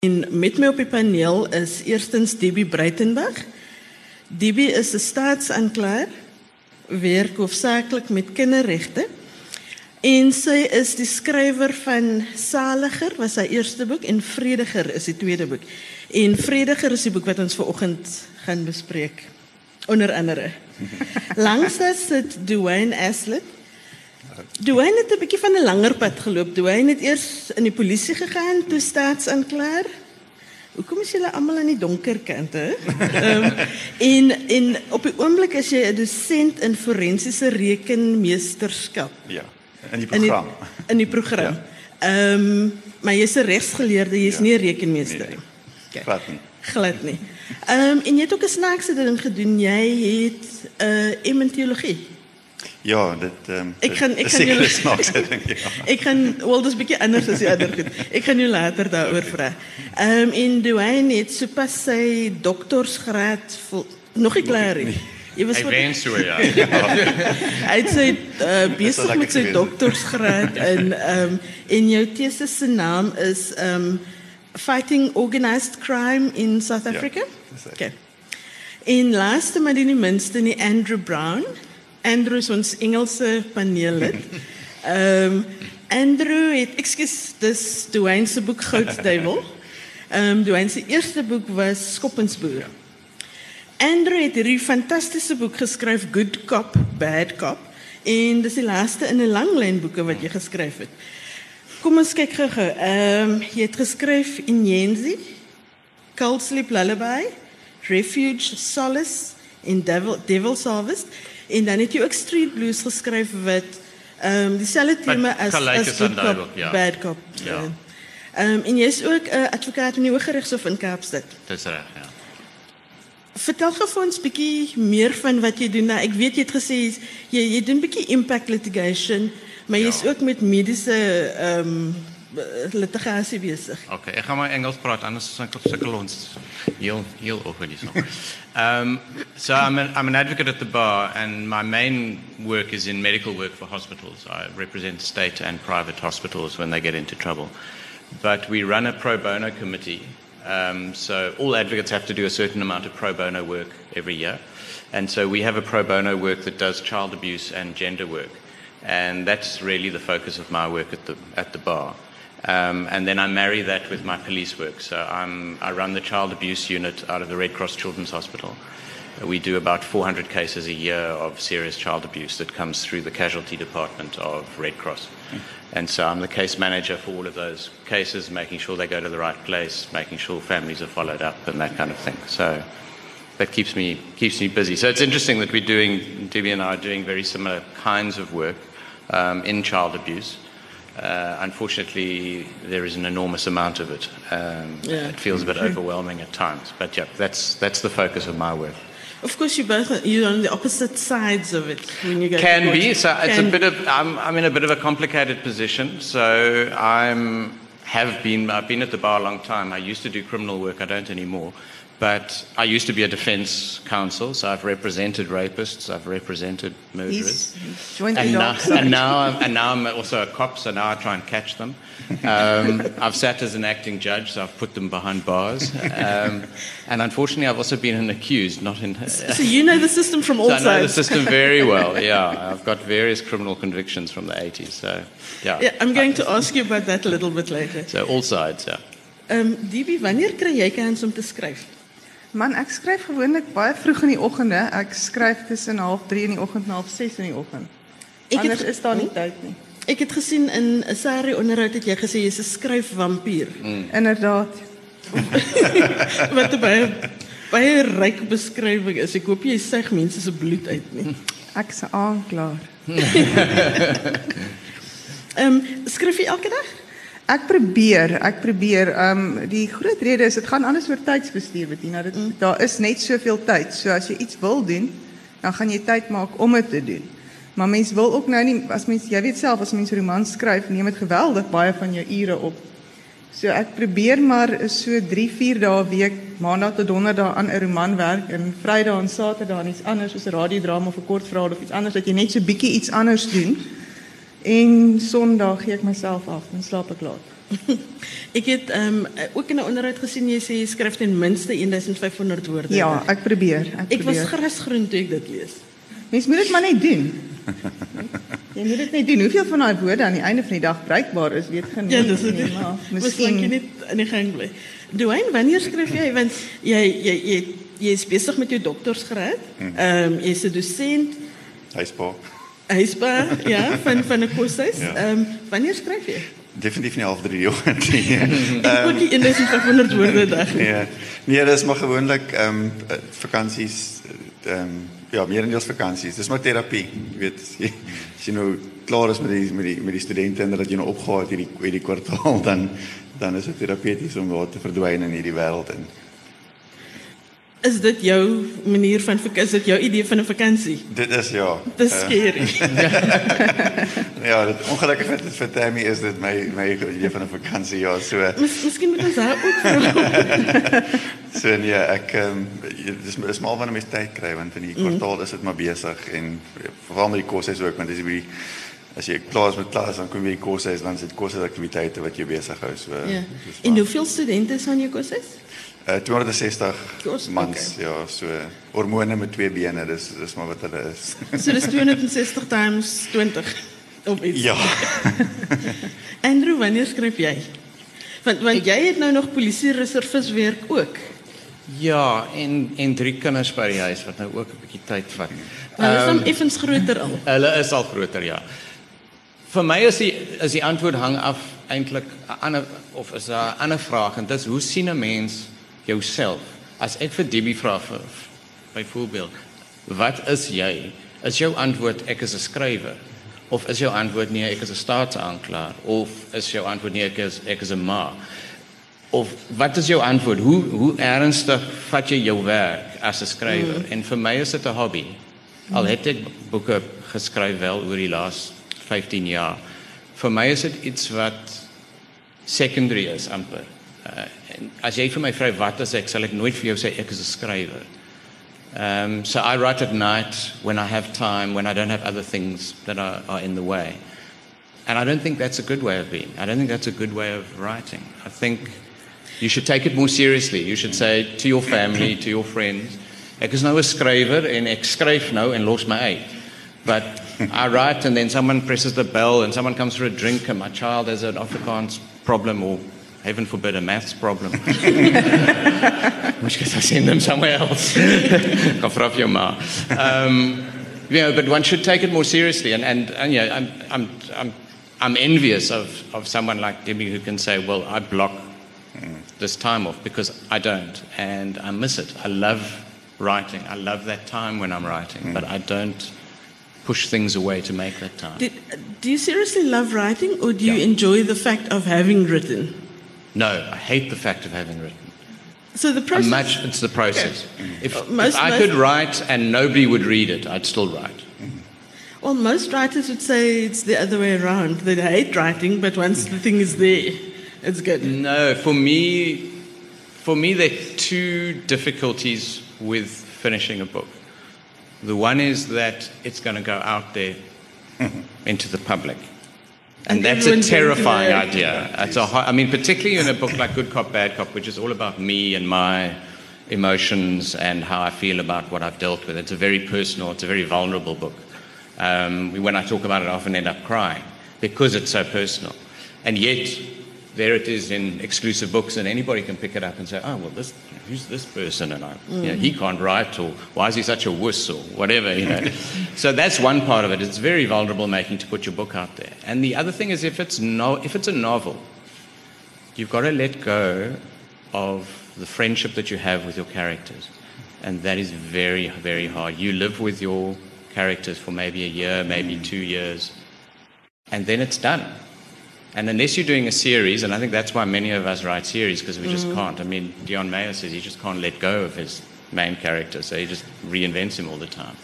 En met my op die paneel is eerstens Debbie Breitenberg. Debbie is 'n staatsaanklaer, werk hoofsaaklik met kinderregte. En sy is die skrywer van Saliger, was sy eerste boek en Vrediger is die tweede boek. En Vrediger is die boek wat ons vanoggend gaan bespreek. Onder andere. Langs haar sit Dwayne Aslett. Dwayne het 'n bietjie van 'n langer pad geloop. Dwayne het eers in die polisie gegaan, toe staatsaanklaer. Hoekom is julle almal aan die donker kant hè? Ehm um, en en op die oomblik is jy 'n dosent in forensiese rekenmeesterskap. Ja, in die program. In die, in die program. Ehm um, maar jy's 'n regsgeleerde, jy's ja. nie 'n rekenmeester nie. Okay. Glad nie. Glad nie. Ehm um, en jy het ook 'n snaakse ding gedoen. Jy het 'n uh, ementologie. Ja, dit, ik ga, ik ga nu, ik. Ga, wel, dat is een beetje anders dan die goed. Ik ga nu later daarover vragen. Ehm, um, en Duane heeft zo pas zijn doktersgraad... Nog niet klaar, hè? Je was zo, ja. Hij eh, is uh, bezig met zijn doktersgraad. en, ehm, um, en jouw thesis zijn naam is um, Fighting Organized Crime in South Africa. Ja, Oké. Okay. En laatste, maar die niet minste, Andrew Brown... Andrew is ons Engelse paneellid. Ehm um, Andrew het ekskuus dis Dwayne se boek Goudduiwel. Ehm um, Dwayne se eerste boek was Skoppensboer. Andrew het hierdie fantastiese boek geskryf Good Cop, Bad Cop en dis die laaste in 'n langlyn boeke wat jy geskryf het. Kom ons kyk gou-gou. Ehm um, jy het geskryf Inyenzi, Cold Sleep Lullaby, Refuge Solace en Devil Devil's Harvest en dan het jy ook Street Blues geskryf wat ehm um, dieselfde tema as as Good Cop, ja. Bad Cop. Ja. Ehm um, en jy's ook 'n uh, advokaat in die Hooggeregshof in Kaapstad. Dis reg, ja. Vertel gou vir ons bietjie meer van wat jy doen. Nou, ek weet jy het gesê jy jy doen bietjie impact litigation, maar jy's ja. ook met mediese ehm um, litigasie besig. Okay, ek gaan maar Engels praat anders sukkel ons heel heel saak. Um, so I'm an, I'm an advocate at the bar, and my main work is in medical work for hospitals. I represent state and private hospitals when they get into trouble. But we run a pro bono committee, um, so all advocates have to do a certain amount of pro bono work every year. And so we have a pro bono work that does child abuse and gender work. And that's really the focus of my work at the, at the bar. Um, and then I marry that with my police work. So I'm, I run the child abuse unit out of the Red Cross Children's Hospital. We do about 400 cases a year of serious child abuse that comes through the casualty department of Red Cross. Mm. And so I'm the case manager for all of those cases, making sure they go to the right place, making sure families are followed up, and that kind of thing. So that keeps me keeps me busy. So it's interesting that we're doing, Debbie and I are doing very similar kinds of work um, in child abuse. Uh, unfortunately, there is an enormous amount of it. Um, yeah. It feels a bit overwhelming at times, but yeah, that's that's the focus of my work. Of course, you both you're on the opposite sides of it when you go. Can be. So Can it's a bit of I'm I'm in a bit of a complicated position. So I'm have been I've been at the bar a long time. I used to do criminal work. I don't anymore. But I used to be a defense counsel, so I've represented rapists, I've represented murderers. And, now, and, now I'm, and now I'm also a cop, so now I try and catch them. Um, I've sat as an acting judge, so I've put them behind bars. Um, and unfortunately, I've also been an accused, not in. so you know the system from all so sides. I know the system very well. Yeah, I've got various criminal convictions from the 80s. So yeah. Yeah, I'm going to ask you about that a little bit later. So all sides, yeah. Um, DB, wanneer kry jy kans om te skryf? Man, ek skryf gewoonlik baie vroeg in die oggende. Ek skryf tussen 0:30 in die oggend en 0:30 in die oggend. Ek Anders het, is daar nie tyd nie. Ek het gesien in 'n serie onderhoud het jy gesê jy's 'n skryfvampier. Mm. Inderdaad. Wat baie baie ryk beskrywing is. Ek hoop jy sug mense se bloed uit nie. Ek se aanklaer. Ehm um, skryf jy elke dag? Ek probeer, ek probeer. Ehm um, die groot rede is dit gaan alles oor tydsbestuur, Bettina. Dit mm. daar is net soveel tyd. So as jy iets wil doen, dan gaan jy tyd maak om dit te doen. Maar mens wil ook nou nie as mens jy weet self as mens roman skryf, neem dit geweldig baie van jou ure op. So ek probeer maar so 3, 4 dae week, maandag tot donderdag aan 'n roman werk en Vrydag en Saterdag iets anders soos 'n radiodrama of 'n kortverhaal of iets anders dat jy net so bietjie iets anders doen. En Sondag gee ek myself af en slaap ek laat. Ek het ehm um, ook in 'n onderhoud gesien jy sê jy skryf ten minste 1500 woorde. Ja, ek probeer. Ek, Ek was probeer. grasgroen toe ek dit lees. Mens moet dit maar net doen. Jy moet dit net doen. Hoeveel van daai woorde aan die einde van die dag bruikbaar is, weet geen Ja, dis nie, maar Miskien jy Miskien net in die gang bly. Dwayne, wanneer skryf jy want jy jy jy jy is besig met jou doktorsgraad. Ehm um, jy's 'n dosent, Huispa. huisba, ja, van van 'n koshuis. Ja. Ehm um, wanneer skryf jy? Definitief nie half 3 die oggend nie. Ek ook die 1500 woorde 'n dag. nie. Nee, nee, dis maar gewoonlik ehm um, vakansies ehm um, ja, meerendeels vakansies. Dis maar terapie. Jy weet, as jy, nou klaar is met die met die met die studente en dat jy nou opgehaal het hierdie hierdie kwartaal dan dan is dit terapeuties om daar te verdwyn in hierdie wêreld en Is dit jou manier van is dit jou idee van 'n vakansie? dit is ja. Dis eh, skerry. ja, dit ongelukkig vir vir Tammy is dit my my idee van 'n vakansie ja, so Mis, miskien moet ons haar ook vra. so nee, ek ehm um, dis dis maar wanneer mens tyd kry want in die kwartaal is dit maar besig en veral met die koshuis ook want as jy by die as jy klaar is met klas dan kom jy by die koshuis dan sit koshuisaktiwiteite wat jou besig hou so Ja. dis En hoeveel studente is aan jou koshuis? Uh, 260 Kos, mans, ja, so hormone met twee bene, dis dis maar wat hulle is. So dis 260 times 20 of iets. ja. Andrew, wanneer skryf jy? Want want jy het nou nog polisie reservis werk ook. Ja, en en drie kinders by die huis wat nou ook 'n bietjie tyd vat. Dis Ehm, um, effens groter al. Hulle is al groter, ja. Vir my is die is die antwoord hang af eintlik 'n ander of is 'n ander vraag en dit is hoe sien 'n mens jouself? As ek vir Debbie vra vir byvoorbeeld, wat is jy? Is jou antwoord ek is 'n skrywer? Of is jou antwoord nee, ek is 'n staatsaanklaer? Of is jou antwoord nee, ek is ek is 'n ma? Of wat is jou antwoord? Hoe hoe ernstig vat jy jou werk as 'n skrywer? Mm. En vir my is dit 'n hobby. Al het ek boeke geskryf wel oor die laaste 15 jaar. Vir my is dit iets wat secondary is amper. Uh, as jy vir my vra wat is ek, sal ek nooit vir jou sê ek is 'n skrywer. Um, so I write at night when I have time, when I don't have other things that are, are in the way. And I don't think that's a good way of being. I don't think that's a good way of writing. I think you should take it more seriously. You should say to your family, to your friends, ek is nou 'n skrywer en ek skryf nou en los my uit. But I write and then someone presses the bell and someone comes for a drink and my child has an Afrikaans problem or heaven forbid a maths problem. which case I send them somewhere else. Gaan vra vir jou ma. Um, you know, but one should take it more seriously. And, and, and yeah, I'm, I'm, I'm, I'm envious of, of someone like Debbie who can say, well, I block this time off because I don't. And I miss it. I love writing. I love that time when I'm writing, but I don't push things away to make that time. Did, do you seriously love writing or do you Yeah. enjoy the fact of having written? No, I hate the fact of having written. So the process much, it's the process. If, most- if I most- could write and nobody would read it, I'd still write. Well, most writers would say it's the other way around. They hate writing, but once the thing is there, it's good. No, for me, for me, there are two difficulties with finishing a book. The one is that it's going to go out there mm-hmm. into the public. And, that's a everyone's going to terrifying idea. It's a, I mean, particularly in a book like Good Cop, Bad Cop, which is all about me and my emotions and how I feel about what I've dealt with. It's a very personal, it's a very vulnerable book. Um, when I talk about it, I often end up crying because it's so personal. And yet, there it is in exclusive books, and anybody can pick it up and say, "Oh, well, this who's this person?" And I, you know, he can't write, or why is he such a wuss, or whatever, you know. so that's one part of it. It's very vulnerable making to put your book out there. And the other thing is, if it's no, if it's a novel, you've got to let go of the friendship that you have with your characters. And that is very, very hard. You live with your characters for maybe a year, maybe mm. two years, and then it's done. And unless you're doing a series, and I think that's why many of us write series because we just can't. I mean, Dion Mayer says he just can't let go of his main character, so he just reinvents him all the time.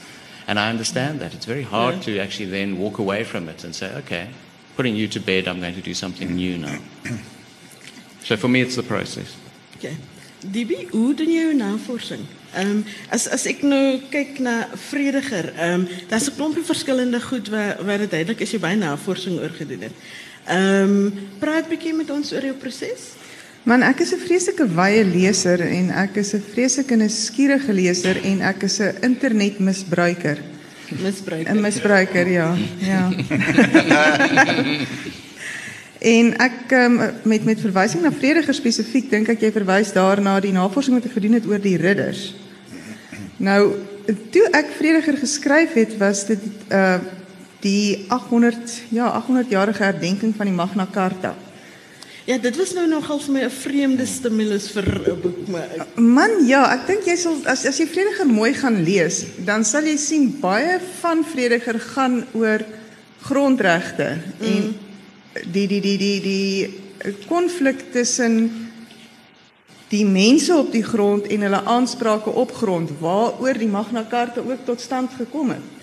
And I understand that. It's very hard Yeah. to actually then walk away from it and say, okay, putting you to bed, I'm going to do something new now. So for me, it's the process. Okay. Dibi, hoe doen jy jou navorsing? Ehm um, as as ek nou kyk na vrediger, ehm um, daar's 'n klompie verskillende goed wat wat dit duidelik is jy baie navorsing oor gedoen het. Ehm um, praat bietjie met ons oor jou proses. Man, ek is 'n vreeslike wye leser en ek is 'n vreeslike nuuskierige leser en ek is 'n internetmisbruiker. Misbruiker. 'n Misbruiker, ja. Ja. En ek um, met met verwysing na vrediger spesifiek dink ek jy verwys daarna die navorsing wat ek gedoen het oor die ridders. Nou toe ek vrediger geskryf het was dit uh die 800 ja 800 jarige herdenking van die Magna Carta. Ja, dit was nou nogal vir my 'n vreemde stimulus vir 'n boek, maar ek, Man, ja, ek dink jy sal as as jy vrediger mooi gaan lees, dan sal jy sien baie van vrediger gaan oor grondregte mm. en die die die die die konflik tussen die mense op die grond en hulle aansprake op grond waaroor die Magna Carta ook tot stand gekom het.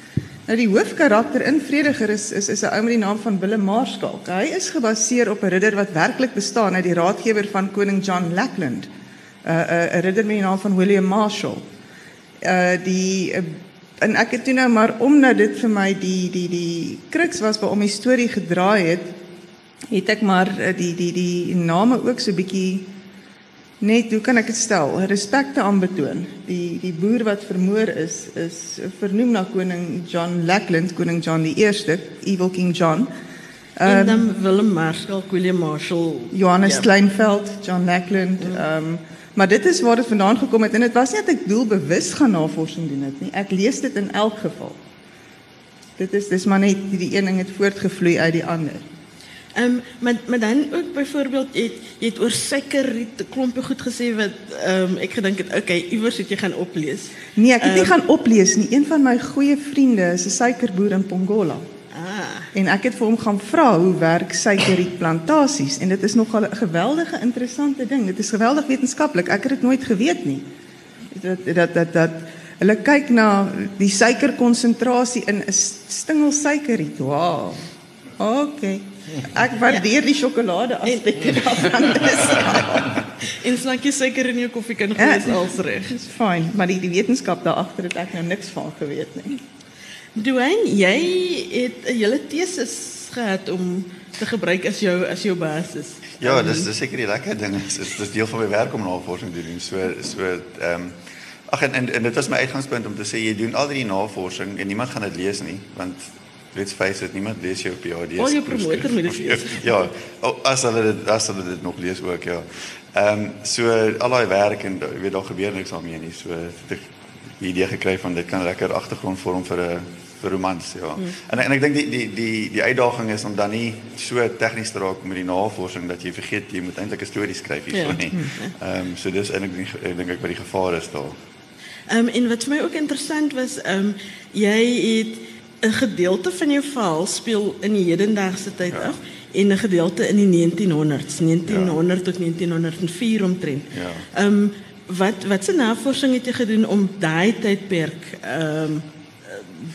Nou die hoofkarakter in Vrediger is is is 'n ou met die naam van Willem Marskalk. Hy is gebaseer op 'n ridder wat werklik bestaan uit die raadgewer van koning John Lackland. 'n uh, 'n uh, ridder met die naam van William Marshall. Uh die uh, en ek het toe nou maar omdat dit vir my die die die kruks was waarom die storie gedraai het, het ek maar uh, die die die name ook so bietjie net hoe kan ek dit stel? Respek te aanbetoon. Die die boer wat vermoor is is vernoem na koning John Lackland koning John die eerste evil king John. En um, dan Willem Marshall, William Marshall, Johannes ja. Kleinveld, John Lackland ehm um, maar dit is waar dit vandaan gekom het. En dit was nie dat ek doelbewus gaan navorsing doen dit nie. Ek lees dit in elk geval. Dit is dis maar net die een ding het voortgevloei uit die ander Ehm um, maar maar dan ook byvoorbeeld jy het, jy het oor suikerriet 'n klompie goed gesê wat ehm um, ek gedink het okay iewers het jy gaan oplees. Nee, ek het um, nie gaan oplees nie. Een van my goeie vriende is 'n suikerboer in Pongola. Ah. En ek het vir hom gaan vra hoe werk suikerrietplantasies en dit is nogal 'n geweldige interessante ding. Dit is geweldig wetenskaplik. Ek het dit nooit geweet nie. Dat dat dat dat hulle kyk na die suikerkonsentrasie in 'n stingel suikerriet. Wow. Okay. Ek waardeer ja. die sjokolade aspekte daarvan. en slaakie suiker in jou koffie kan ja, gewees als reg. Dis fyn, maar die, die wetenskap daar agter het ek nou niks van geweet nie. Doen jy het 'n hele teses gehad om te gebruik as jou as jou basis. Ja, dis dis seker die lekker ding. Dit is dis deel van my werk om navorsing te doen. So so ehm um, ag en, en en dit was my uitgangspunt om te sê jy doen al die navorsing en niemand gaan dit lees nie want let's face it, niemand lees jou PhD. Al jou promotor moet dit lees. ja, as hulle dit as hulle dit nog lees ook, ja. Ehm um, so al daai werk en jy weet daar gebeur niks daarmee nie. So het ek die idee gekry van dit kan lekker agtergrond vorm vir 'n vir romans, ja. Hmm. En en ek dink die die die die uitdaging is om dan nie so tegnies te raak met die navorsing dat jy vergeet jy moet eintlik 'n storie skryf hierso ja. nie. Hmm. Ehm um, so dis eintlik ek dink ek wat die gevaar is daar. Ehm um, en wat vir my ook interessant was, ehm um, jy het 'n gedeelte van jou verhaal speel in die hedendaagse tyd ja. af en 'n gedeelte in die 1900s, 1900 ja. tot 1904 omtrent. Ja. Um, wat wat se navorsing het jy gedoen om daai tydperk ehm um,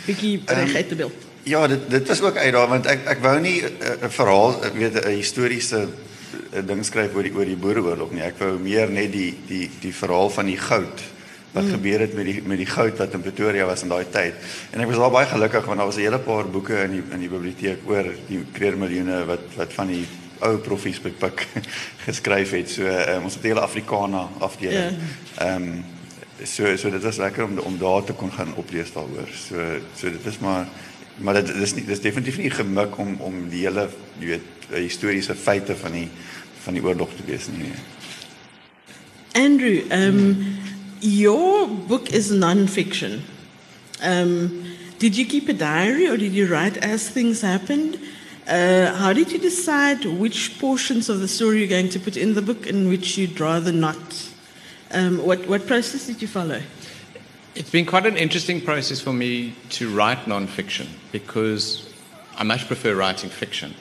bietjie ehm, reg uit te beeld? Ja, dit dit was ook uit daar want ek ek wou nie 'n verhaal, weet 'n historiese ding skryf oor die oor die boereoorlog nie. Ek wou meer net die die die verhaal van die goud wat mm. gebeur het met die met die goud wat in Pretoria was in daai tyd. En ek was al baie gelukkig want daar was 'n hele paar boeke in die in die biblioteek oor die kreermiljoene wat wat van die ou profies bepik geskryf het. So um, ons het 'n hele Afrikaner afdeling. Ja. Ehm yeah. um, so so dit was lekker om om daar te kon gaan oplees daaroor. So so dit is maar maar dit is nie dis definitief nie gemik om om die hele jy weet historiese feite van die van die oorlog te lees nie. Andrew, ehm um, your book is non-fiction. Um, did you keep a diary or did you write as things happened? Uh, how did you decide which portions of the story you're going to put in the book and which you'd rather not? Um, what, what process did you follow? It's been quite an interesting process for me to write non-fiction because I much prefer writing fiction.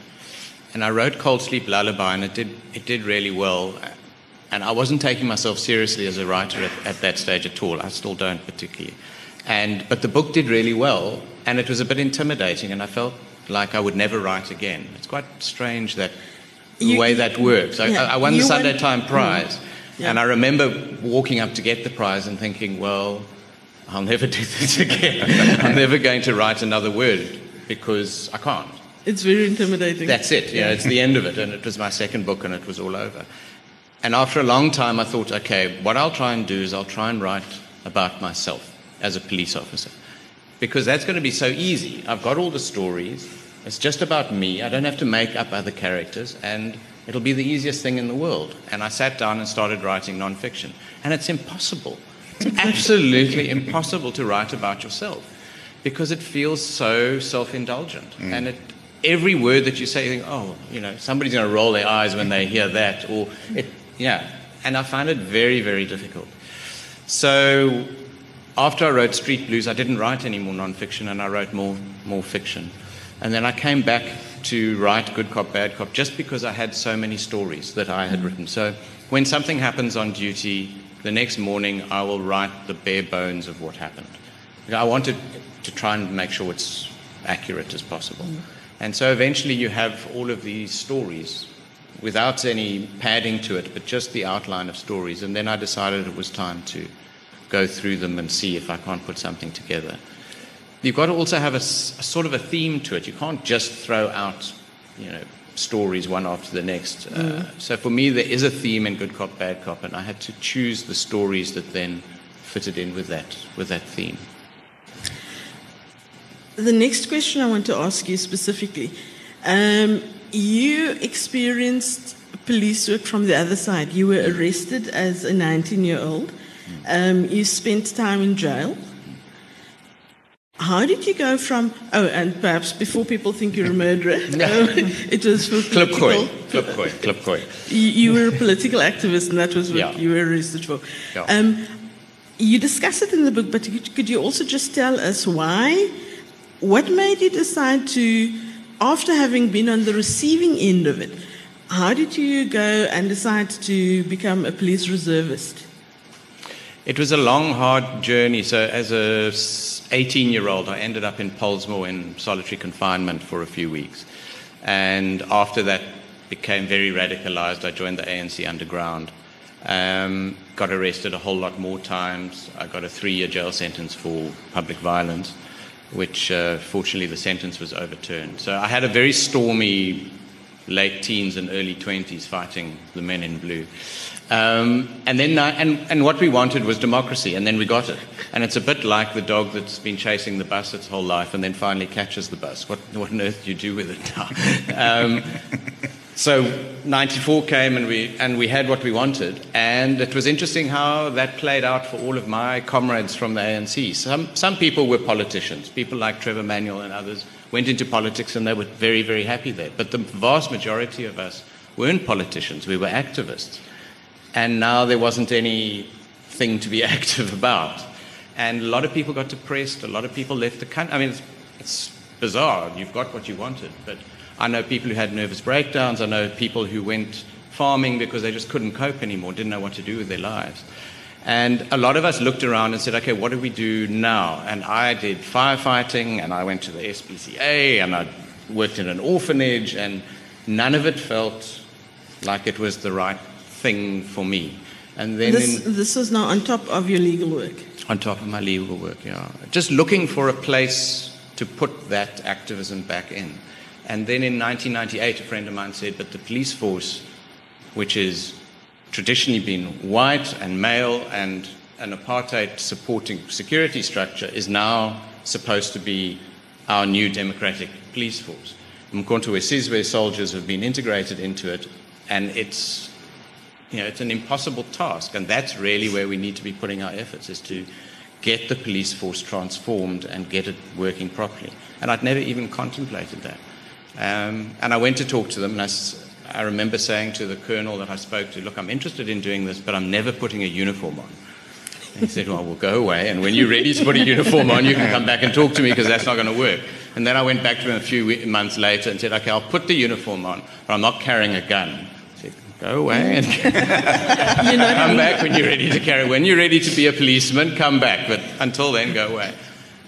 And I wrote Cold Sleep Lullaby and it did, it did really well. And I wasn't taking myself seriously as a writer at, at, that stage at all. I still don't particularly. And, but the book did really well, and it was a bit intimidating, and I felt like I would never write again. It's quite strange that the you, way that works. I, yeah, I won the Sunday won, Time mm. Prize, Yeah. And I remember walking up to get the prize and thinking, well, I'll never do this again. I'm never going to write another word because I can't. It's very intimidating. That's it. Know, it's the end of it. And it was my second book and it was all over. And after a long time, I thought, okay, what I'll try and do is I'll try and write about myself as a police officer. Because that's going to be so easy. I've got all the stories. It's just about me. I don't have to make up other characters. And it'll be the easiest thing in the world. And I sat down and started writing nonfiction. And it's impossible. It's absolutely impossible to write about yourself because it feels so self indulgent. Mm. And it, every word that you say, you think, oh, you know, somebody's going to roll their eyes when they hear that. Or, it, yeah. And I find it very, very difficult. So after I wrote Street Blues, I didn't write any more nonfiction and I wrote more, more fiction. And then I came back to write Good Cop, Bad Cop just because I had so many stories that I had written. So when something happens on duty, the next morning I will write the bare bones of what happened. I wanted to try and make sure it's accurate as possible. Mm-hmm. And so eventually you have all of these stories without any padding to it, but just the outline of stories. And then I decided it was time to go through them and see if I can't put something together. You've got to also have a sort of a theme to it. You can't just throw out, you know, stories one after the next. Uh, so for me, there is a theme in Good Cop, Bad Cop, and I had to choose the stories that then fitted in with that with that theme. The next question I want to ask you specifically um, you experienced police work from the other side. You were arrested as a 19 year old, um, you spent time in jail. How did you go from, oh, and perhaps before people think you're a murderer, it was for political, koi, clip koi, clip koi. you, you were a political activist, and that was what Yeah. you were arrested for. Yeah. Um, you discuss it in the book, but could could you also just tell us why? What made you decide to, after having been on the receiving end of it, how did you go and decide to become a police reservist? It was a long, hard journey. So, as a 18 year old, I ended up in Polesmore in solitary confinement for a few weeks. And after that, became very radicalized. I joined the ANC underground. Um, got arrested a whole lot more times. I got a three year jail sentence for public violence, which uh, fortunately the sentence was overturned. So, I had a very stormy late teens and early 20s fighting the men in blue. Um, and then, uh, and, and what we wanted was democracy, and then we got it. And it's a bit like the dog that's been chasing the bus its whole life and then finally catches the bus. What, what on earth do you do with it now? um, so 94 came and we, and we had what we wanted. And it was interesting how that played out for all of my comrades from the ANC. Some, some people were politicians. People like Trevor Manuel and others went into politics and they were very, very happy there. But the vast majority of us weren't politicians. We were activists. And now there wasn't anything to be active about. And a lot of people got depressed. A lot of people left the country. I mean, it's, it's bizarre. You've got what you wanted. But I know people who had nervous breakdowns. I know people who went farming because they just couldn't cope anymore, didn't know what to do with their lives. And a lot of us looked around and said, okay, what do we do now? And I did firefighting, and I went to the SPCA, and I worked in an orphanage, and none of it felt like it was the right thing for me. And then This, in, this was now on top of your legal work. on top of my legal work, yeah. Just looking for a place to put that activism back in. And then in 1998, a friend of mine said, but the police force, which is traditionally been white and male and an apartheid supporting security structure, is now supposed to be our new democratic police force. Mkonto Wesizwe soldiers have been integrated into it, and it's you know, it's an impossible task, and that's really where we need to be putting our efforts is to get the police force transformed and get it working properly. And I'd never even contemplated that. Um, and I went to talk to them, and I remember saying to the colonel that I spoke to, "Look, I'm interested in doing this, but I'm never putting a uniform on." And he said, Well, we'll go away, and when you're ready to put a uniform on, you can come back and talk to me because that's not going to work. And then I went back to him a few months later and said, Okay, I'll put the uniform on, but I'm not carrying a gun. He said, Go away and come back when you're ready to carry. When you're ready to be a policeman, come back. But until then, go away.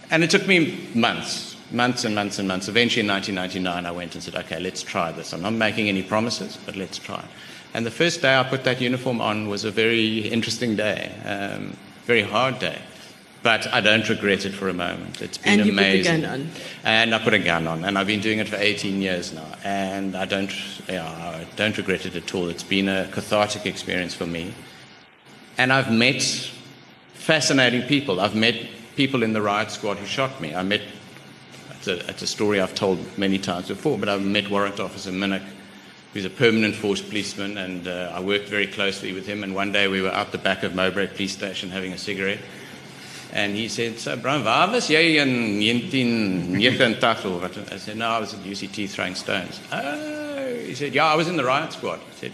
And it took me months, months and months and months. Eventually, in 1999, I went and said, okay, let's try this. I'm not making any promises, but let's try. And the first day I put that uniform on was a very interesting day, um, very hard day. But I don't regret it for a moment. It's been And you put amazing. gun on. And I put a gun on, and I've been doing it for 18 years now, and I don't, yeah, I don't regret it at all. It's been a cathartic experience for me, and I've met fascinating people. I've met people in the riot squad who shot me. I met. It's a, it's a story I've told many times before, but I've met Warrant Officer Minnick, who's a permanent force policeman, and uh, I worked very closely with him. And one day we were out the back of Mowbray Police Station having a cigarette. And he said, so, Brian, waar was jy in 1989? or what?" I said, no, I was at UCT throwing stones. Oh, he said, yeah, I was in the riot squad. Said,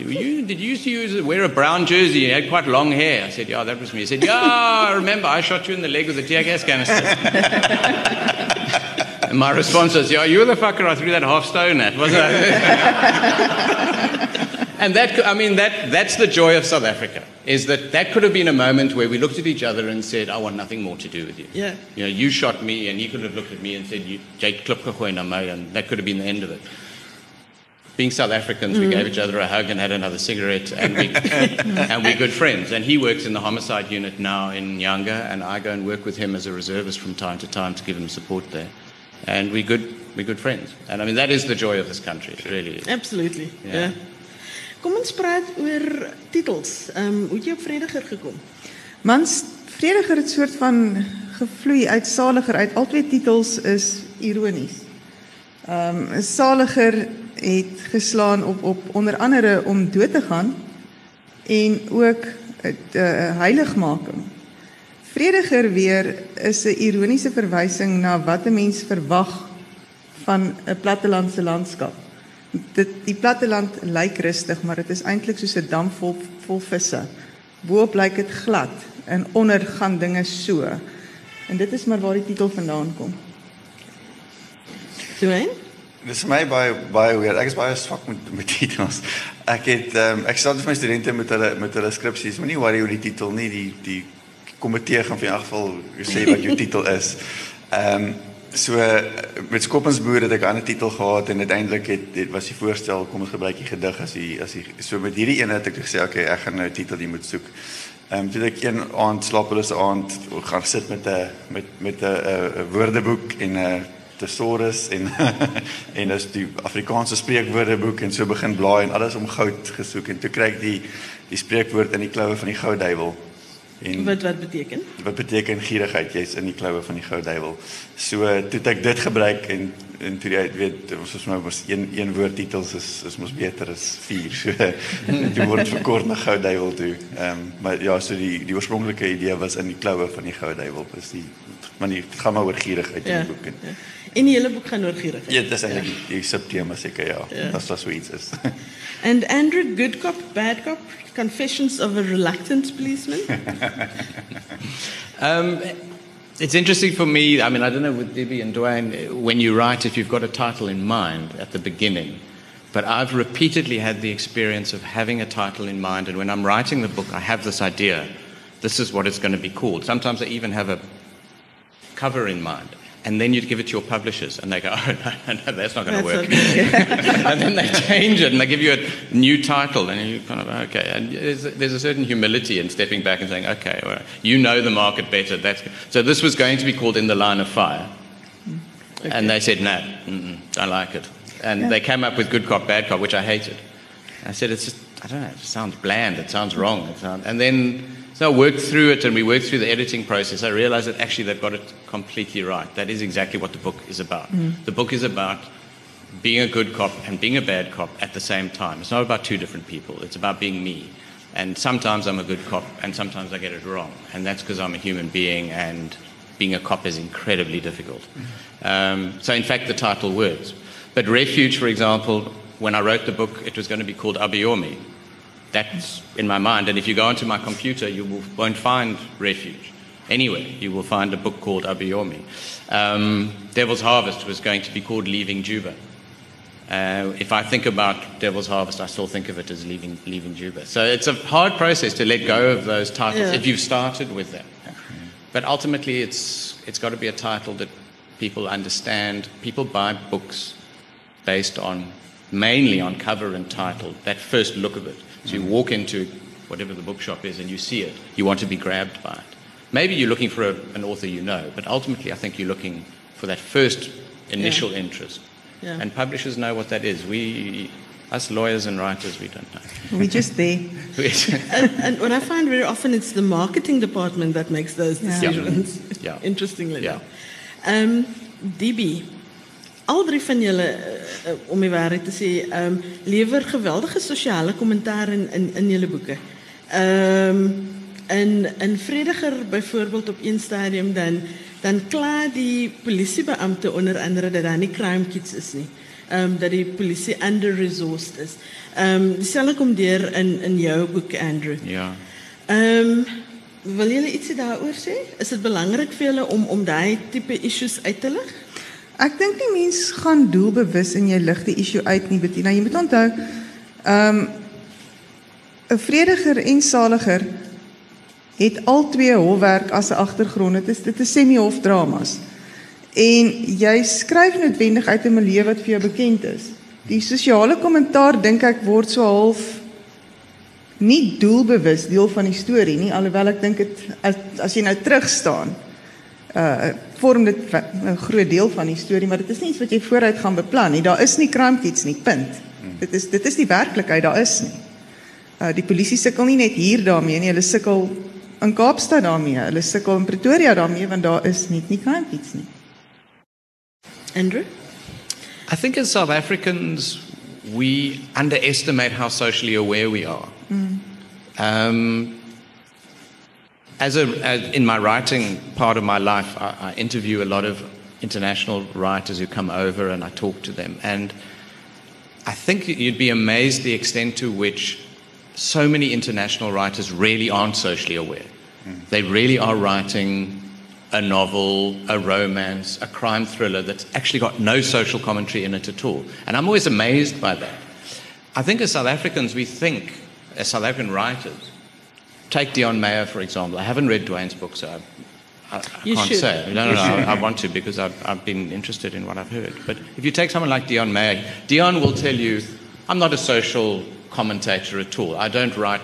you, did you used to use, wear a brown jersey? You had quite long hair. I said, yeah, that was me. He said, yeah, I remember. I shot you in the leg with a tear gas canister. and my response was, yeah, you were the fucker I threw that half stone at, wasn't I? And that, I mean, that, that's the joy of South Africa, is that that could have been a moment where we looked at each other and said, I want nothing more to do with you. Yeah. You know, you shot me, and he could have looked at me and said, you, Jake klipgegooi na my, and that could have been the end of it. Being South Africans, we gave each other a hug and had another cigarette, and, we, and we're good friends. And he works in the homicide unit now in Nyanga, and I go and work with him as a reservist from time to time to give him support there. And we're good, we're good friends. And I mean, that is the joy of this country, it really is. Absolutely. Ja. Ja. Kom ons praat oor titels. Ehm um, hoe het jy op Vrediger gekom? Mans Vrediger het soort van gevloei uit Saliger uit. Al twee titels is ironies. Ehm um, Saliger het geslaan op op onder andere om dood te gaan en ook 'n uh, heiligmaking. Vrediger weer is 'n ironiese verwysing na wat 'n mens verwag van 'n plattelandse landskap. Dit die platteland lyk rustig, maar dit is eintlik soos 'n dam vol vol visse. Boop lyk dit glad en onder gaan dinge so. En dit is maar waar die titel vandaan kom. Dwayne? Dis vir my baie baie weird. Ek is baie swak met met titels. Ek het um, ek sê vir my studente met hulle met hulle skripsies, moenie worry oor die titel nie. Die die komitee gaan vir in elk geval sê wat jou titel is. Ehm um, so met Skoppensboer het ek 'n ander titel gehad en uiteindelik het dit was die voorstel kom ons gebruik die gedig as die as die so met hierdie een het ek gesê okay, ek gaan nou 'n titel die moet soek. Ehm um, toe ek een aand slapelose aand gaan sit met 'n met met 'n woordeboek en 'n thesaurus en en is die Afrikaanse spreekwoordeboek en so begin blaai en alles om goud gesoek en toe kry ek die die spreekwoord in die kloue van die gouduiwel. En Wat wat beteken? wat beteken gierigheid? Jy's in die kloue van die gouduiwel. So toe ek dit gebruik en en toe jy weet ons is nou mos een een woord titels is is mos beter as vier. So die word verkort na gouduiwel toe. Ehm um, maar ja, so die die oorspronklike idee was in die kloue van die gouduiwel. Is die maar dit gaan maar oor gierigheid in Ja. die boek. En, ja. En die hele boek gaan oor gierigheid. Ja, dis eintlik die, die subtema seker ja. Ja. Das was so iets is. And Andrew Good Cop, Bad Cop, Confessions of a Reluctant Policeman. Um, it's interesting for me. I mean, I don't know with Debbie and Dwayne, when you write, if you've got a title in mind at the beginning. But I've repeatedly had the experience of having a title in mind, and when I'm writing the book, I have this idea this is what it's going to be called. Sometimes I even have a cover in mind. And then you'd give it to your publishers, and they go, oh, no, no, that's not going to work. okay. and then they change it and they give you a new title and you kind of okay and there's, there's a certain humility in stepping back and saying okay well, you know the market better that's so this was going to be called in the line of fire. And they said no don't like it. And they came up with good cop bad cop which i hated. I said it's just i don't know it sounds bland it sounds wrong it sounds, and then so I worked through it and we worked through the editing process. I realized that actually they've got it completely right. That is exactly what the book is about. The book is about being a good cop and being a bad cop at the same time. It's not about two different people. It's about being me. And sometimes I'm a good cop and sometimes I get it wrong. And that's because I'm a human being and being a cop is incredibly difficult. Um, so, in fact, the title works. But Refuge, for example, when I wrote the book, it was going to be called Abiyomi. That's in my mind. And if you go onto my computer, you will, won't find Refuge. Anywhere, you will find a book called Abiyomi. Um, Devil's Harvest was going to be called Leaving Juba. Uh, if I think about Devil's Harvest, I still think of it as leaving, leaving Juba. So it's a hard process to let go of those titles Yeah. if you've started with them. But ultimately, it's, it's got to be a title that people understand. People buy books based on mainly on cover and title, that first look of it. So you walk into whatever the bookshop is and you see it, you want to be grabbed by it. Maybe you're looking for a, an author you know, but ultimately I think you're looking for that first initial yeah. interest. Yeah. And publishers know what that is. We, us lawyers and writers, we don't know. We're just there. and, and, what I find very often it's the marketing department that makes those decisions. Yeah. yeah. Interestingly. Yeah. Um, DB, al drie van jullie, eh, eh, om je waarheid te zeggen, um, lewer geweldige sociale commentaar in, in, jullie boeken. Ehm, um, en, en Vrediger bijvoorbeeld op één stadium dan, dan klaar die politiebeambte onder andere dat daar niet crime kids is niet. Um, ehm, dat die politie under-resourced is. Ehm, um, Diezelfde komt deur in, in jouw boek, Andrew. Ja. Um, wil jullie iets daarover zeggen? Is het belangrijk voor jullie om, om die type issues uit te leggen? Ek dink die mens gaan doelbewus in jy lig die issue uit nie, Bettina. Jy moet onthou, ehm um, 'n vrediger en saliger het al twee hofwerk as 'n agtergrond. Dit is dit is semi-hof dramas. En jy skryf noodwendig uit 'n milieu wat vir jou bekend is. Die sosiale kommentaar dink ek word so half nie doelbewus deel van die storie nie, alhoewel ek dink dit as, as jy nou terug staan uh vorm dit 'n groot deel van die storie, maar dit is nie iets wat jy vooruit gaan beplan nie. Daar is nie crime kits nie, punt. Dit is dit is die werklikheid, daar is nie. Uh die polisie sukkel nie net hier daarmee nie, hulle sukkel in Kaapstad daarmee, hulle sukkel in Pretoria daarmee want daar is net nie crime kits nie. Andrew I think as South Africans we underestimate how socially aware we are. Mm. Um as, a, as in my writing part of my life, I, I, interview a lot of international writers who come over and I talk to them. And I think you'd be amazed the extent to which so many international writers really aren't socially aware. Mm. They really are writing a novel, a romance, a crime thriller that's actually got no social commentary in it at all. And I'm always amazed by that. I think as South Africans, we think, as South African writers, take Dion Mayer, for example. I haven't read Dwayne's book, so I, I, I can't should. say. No, no, no. I, I, want to because I've, I've been interested in what I've heard. But if you take someone like Dion Mayer, Dion will tell you, I'm not a social commentator at all. I don't write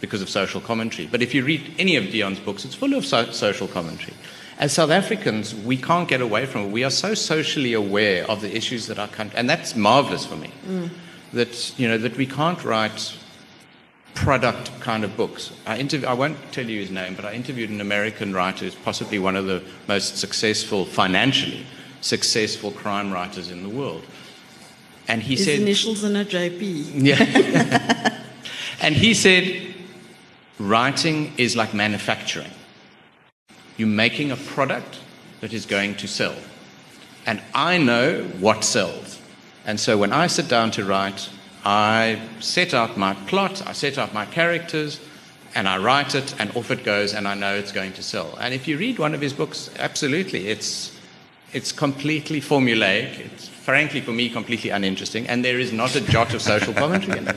because of social commentary. But if you read any of Dion's books, it's full of so- social commentary. As South Africans, we can't get away from it. We are so socially aware of the issues that our country, and that's marvelous for me. Mm. That you know that we can't write product kind of books. I, interv- I won't tell you his name, but I interviewed an American writer who's possibly one of the most successful, financially successful crime writers in the world. And he his said. initials are not JP. Yeah. and he said, writing is like manufacturing. You're making a product that is going to sell. And I know what sells. And so when I sit down to write, I set out my plot, I set out my characters, and I write it, and off it goes, and I know it's going to sell. And if you read one of his books, absolutely, it's, it's completely formulaic. It's, frankly, for me, completely uninteresting, and there is not a jot of social commentary in it.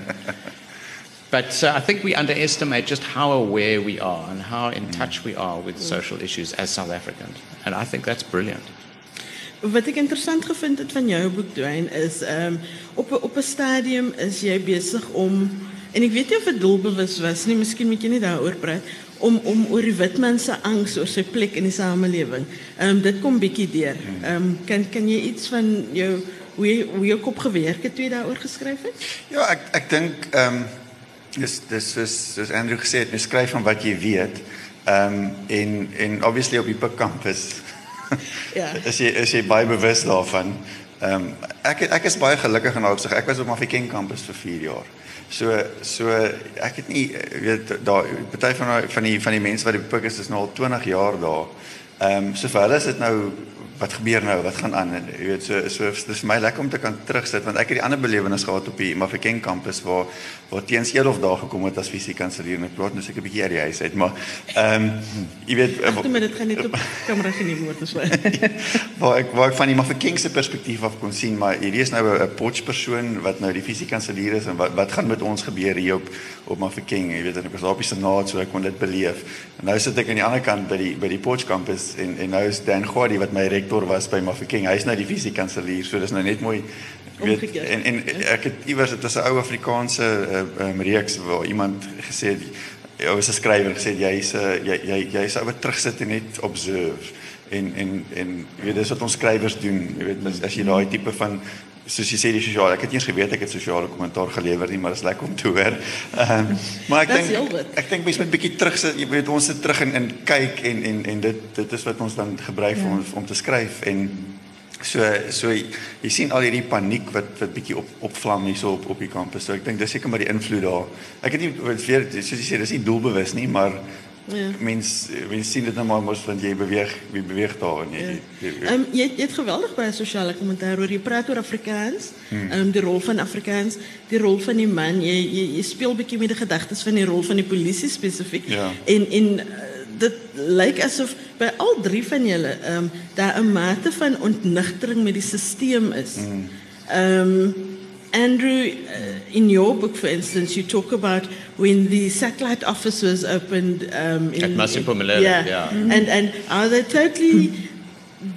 But uh, I think we underestimate just how aware we are and how in touch we are with social issues as South Africans. And I think that's brilliant. Wat ek interessant gevind het van jou boek Dwayne is ehm um, op op 'n stadium is jy besig om en ek weet nie of dit doelbewus was nie, miskien moet jy nie daaroor praat om om oor die witman se angs oor sy plek in die samelewing. Ehm um, dit kom bietjie deur. Ehm um, kan kan jy iets van jou hoe jy, hoe jou kop gewerk het toe jy daaroor geskryf het? Ja, ek ek dink ehm um, dis dis soos soos Andrew gesê het, jy skryf van wat jy weet. Ehm um, en en obviously op die Pik kampus ja. Is jy is jy baie bewus daarvan? Ehm um, ek ek is baie gelukkig in daardie opsig. Ek was op Mafikeng kampus vir 4 jaar. So so ek het nie weet daar party van van die van die mense wat die pik is is nou al 20 jaar daar. Ehm um, so vir hulle is dit nou wat gebeur nou? Wat gaan aan? Jy weet so so dis vir my lekker om te kan terugsit want ek het die ander belewenis gehad op die Mafikeng kampus waar waar teens Elof daar gekom het as fisiekanselier en ek praat nou seker 'n bietjie uit die huis uit, maar ehm um, jy weet Ag, maar dit gaan net op kamera geneem word as wel. waar ek waar ek van die Mafikeng se perspektief af kon sien, maar hierdie is nou 'n potch persoon wat nou die fisiekanselier is en wat wat gaan met ons gebeur hier op op Mafikeng? Jy weet ek was daar op die senaat so ek kon dit beleef. En nou sit ek aan die ander kant by die by die potch kampus en en nou is Dan Gordie wat my rektor was by Mafikeng. Hy's nou die fisiekanselier, so dis nou net mooi Weet, Omgekeerd. en en ek het iewers dit was 'n ou Afrikaanse uh, um, reeks waar iemand gesê het ja, was 'n skrywer gesê jy's 'n uh, jy jy jy's ou wat terugsit en net observe en en en jy weet dis wat ons skrywers doen jy weet as, as jy daai tipe van soos jy sê die sosiale ek het nie eens geweet ek het sosiale kommentaar gelewer nie maar dit is lekker om te hoor. Ehm um, maar ek dink ek dink mens moet bietjie terugsit jy weet ons sit terug en en kyk en en en dit dit is wat ons dan gebruik ja. om om te skryf en So so jy sien al hierdie paniek wat wat bietjie op opvlam hierso op op die kampus. So ek dink dis seker maar die invloed daar. Ek het nie wat weer soos jy sê dis nie doelbewus nie, maar ja. mens mens sien dit nou maar mos want jy beweeg jy beweeg daar en jy Ja. Ehm um, jy jy het geweldig baie sosiale kommentaar oor jy praat oor Afrikaans, ehm um, die rol van Afrikaans, die rol van die man. Jy jy, jy speel bietjie met die gedagtes van die rol van die polisie spesifiek. Ja. En en uh, dit lyk asof by al drie van julle ehm um, daar 'n mate van ontnigtering met die stelsel is. Ehm um, Andrew, uh, in your book, for instance, you talk about when the satellite office was opened um, in, At Masiphumelele, yeah, yeah. and and how they totally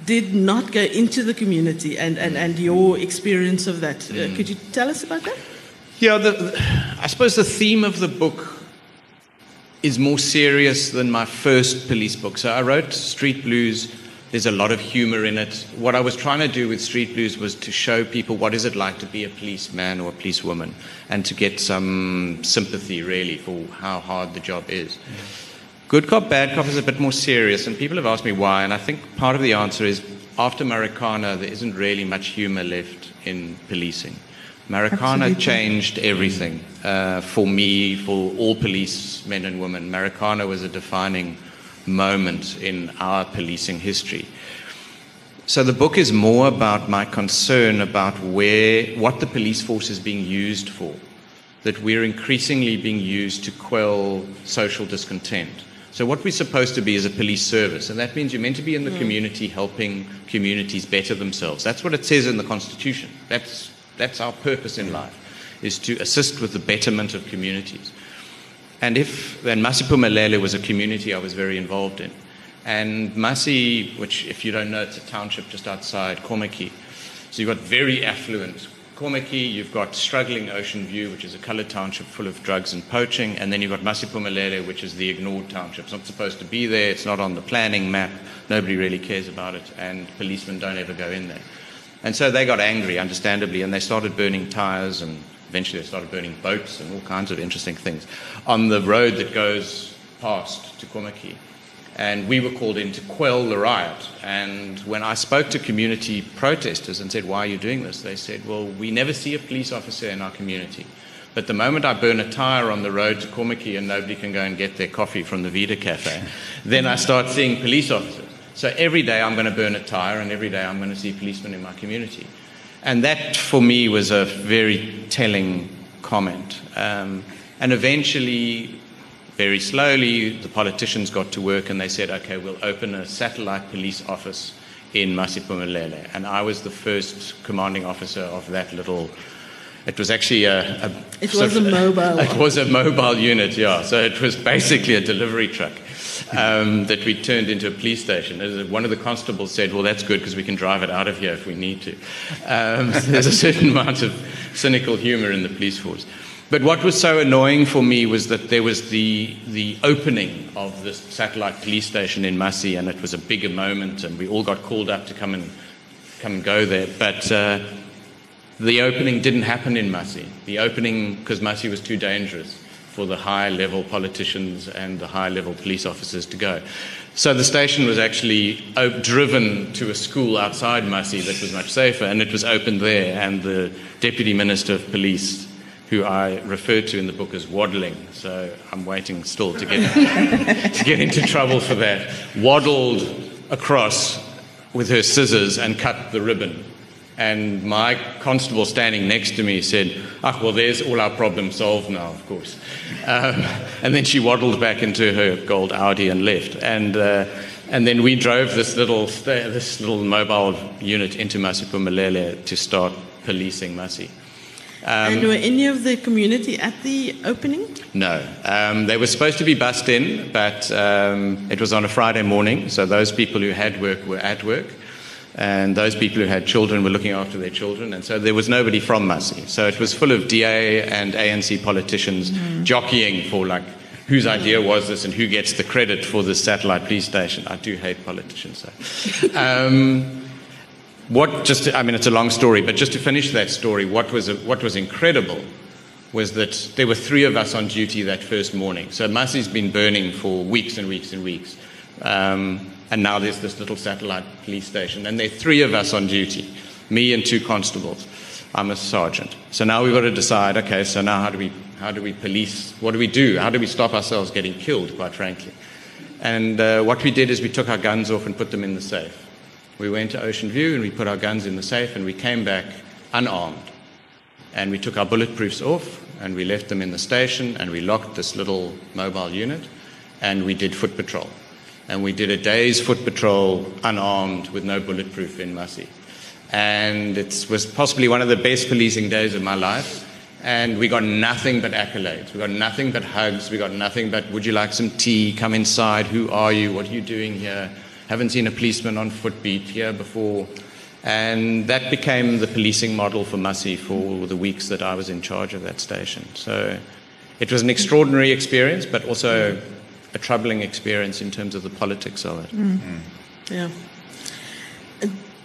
did not go into the community, and and and your experience of that. Uh, could you tell us about that? Yeah, the, I suppose the theme of the book is more serious than my first police book. So I wrote Street Blues. There's a lot of humor in it. What I was trying to do with Street Blues was to show people what is it like to be a policeman or a policewoman and to get some sympathy really for how hard the job is. Good Cop, Bad Cop is a bit more serious, and people have asked me why, and I think part of the answer is after Marikana, there isn't really much humor left in policing. Marikana changed everything uh, for me, for all police men and women. Marikana was a defining moment in our policing history. So the book is more about my concern about where what the police force is being used for. That we're increasingly being used to quell social discontent. So what we're supposed to be is a police service, and that means you're meant to be in the hmm. community helping communities better themselves. That's what it says in the Constitution. That's that's our purpose in hmm. life, is to assist with the betterment of communities. And if then Masipumalele was a community I was very involved in. And Masi, which if you don't know, it's a township just outside Komaki. So you've got very affluent Komaki, you've got struggling Ocean View, which is a coloured township full of drugs and poaching, and then you've got Masipumalele, which is the ignored township. It's not supposed to be there, it's not on the planning map, nobody really cares about it, and policemen don't ever go in there. And so they got angry, understandably, and they started burning tires and eventually they started burning boats and all kinds of interesting things on the road that goes past to. And we were called in to quell the riot. And when I spoke to community protesters and said, Why are you doing this? They said, Well, we never see a police officer in our community. But the moment I burn a tire on the road to Komaki and nobody can go and get their coffee from the Vida Cafe, then I start seeing police officers. So every day I'm going to burn a tire and every day I'm going to see policemen in my community. And that for me was a very telling comment. Um, and eventually, very slowly, the politicians got to work and they said, okay, we'll open a satellite police office in Masipumalele. And I was the first commanding officer of that little. It was actually a. a It was a mobile It was a mobile unit, yeah. So it was basically a delivery truck um, that we turned into a police station. One of the constables said, "Well, that's good because we can drive it out of here if we need to." Um, there's a certain amount of cynical humour in the police force. But what was so annoying for me was that there was the the opening of this satellite police station in Masi, and it was a bigger moment, and we all got called up to come and come and go there. But uh, the opening didn't happen in Masi. The opening, because Masi was too dangerous for the high level politicians and the high level police officers to go. So the station was actually o- driven to a school outside Masi that was much safer, and it was opened there. And the deputy minister of police, who I refer to in the book as waddling, so I'm waiting still to get, to get into trouble for that, waddled across with her scissors and cut the ribbon. And my constable standing next to me said, Ah, well, there's all our problems solved now, of course. Um, and then she waddled back into her gold Audi and left. And, uh, and then we drove this little, this little mobile unit into Masipumalele to start policing Masi. and were any of the community at the opening? No. Um, they were supposed to be bussed in, but um, it was on a Friday morning, so those people who had work were at work. And those people who had children were looking after their children. And so there was nobody from Massey. So it was full of DA and ANC politicians jockeying for like whose idea was this and who gets the credit for this satellite police station. I do hate politicians. So. Um, what just I mean it's a long story, but just to finish that story, what was what was incredible was that there were three of us on duty that first morning. So Massey's been burning for weeks and weeks and weeks. Um, and now there's this little satellite police station, and there are three of us on duty, me and two constables. I'm a sergeant. So now we've got to decide. Okay, so now how do we how do we police? What do we do? How do we stop ourselves getting killed? Quite frankly, and uh, what we did is we took our guns off and put them in the safe. We went to Ocean View and we put our guns in the safe, and we came back unarmed. And we took our bulletproofs off and we left them in the station and we locked this little mobile unit and we did foot patrol. And we did a day's foot patrol unarmed with no bulletproof in Massey. And it was possibly one of the best policing days of my life. And we got nothing but accolades. We got nothing but hugs. We got nothing but, would you like some tea? Come inside. Who are you? What are you doing here? Haven't seen a policeman on footbeat here before. And that became the policing model for Massey for the weeks that I was in charge of that station. So it was an extraordinary experience, but also a troubling experience in terms of the politics of it. Ja.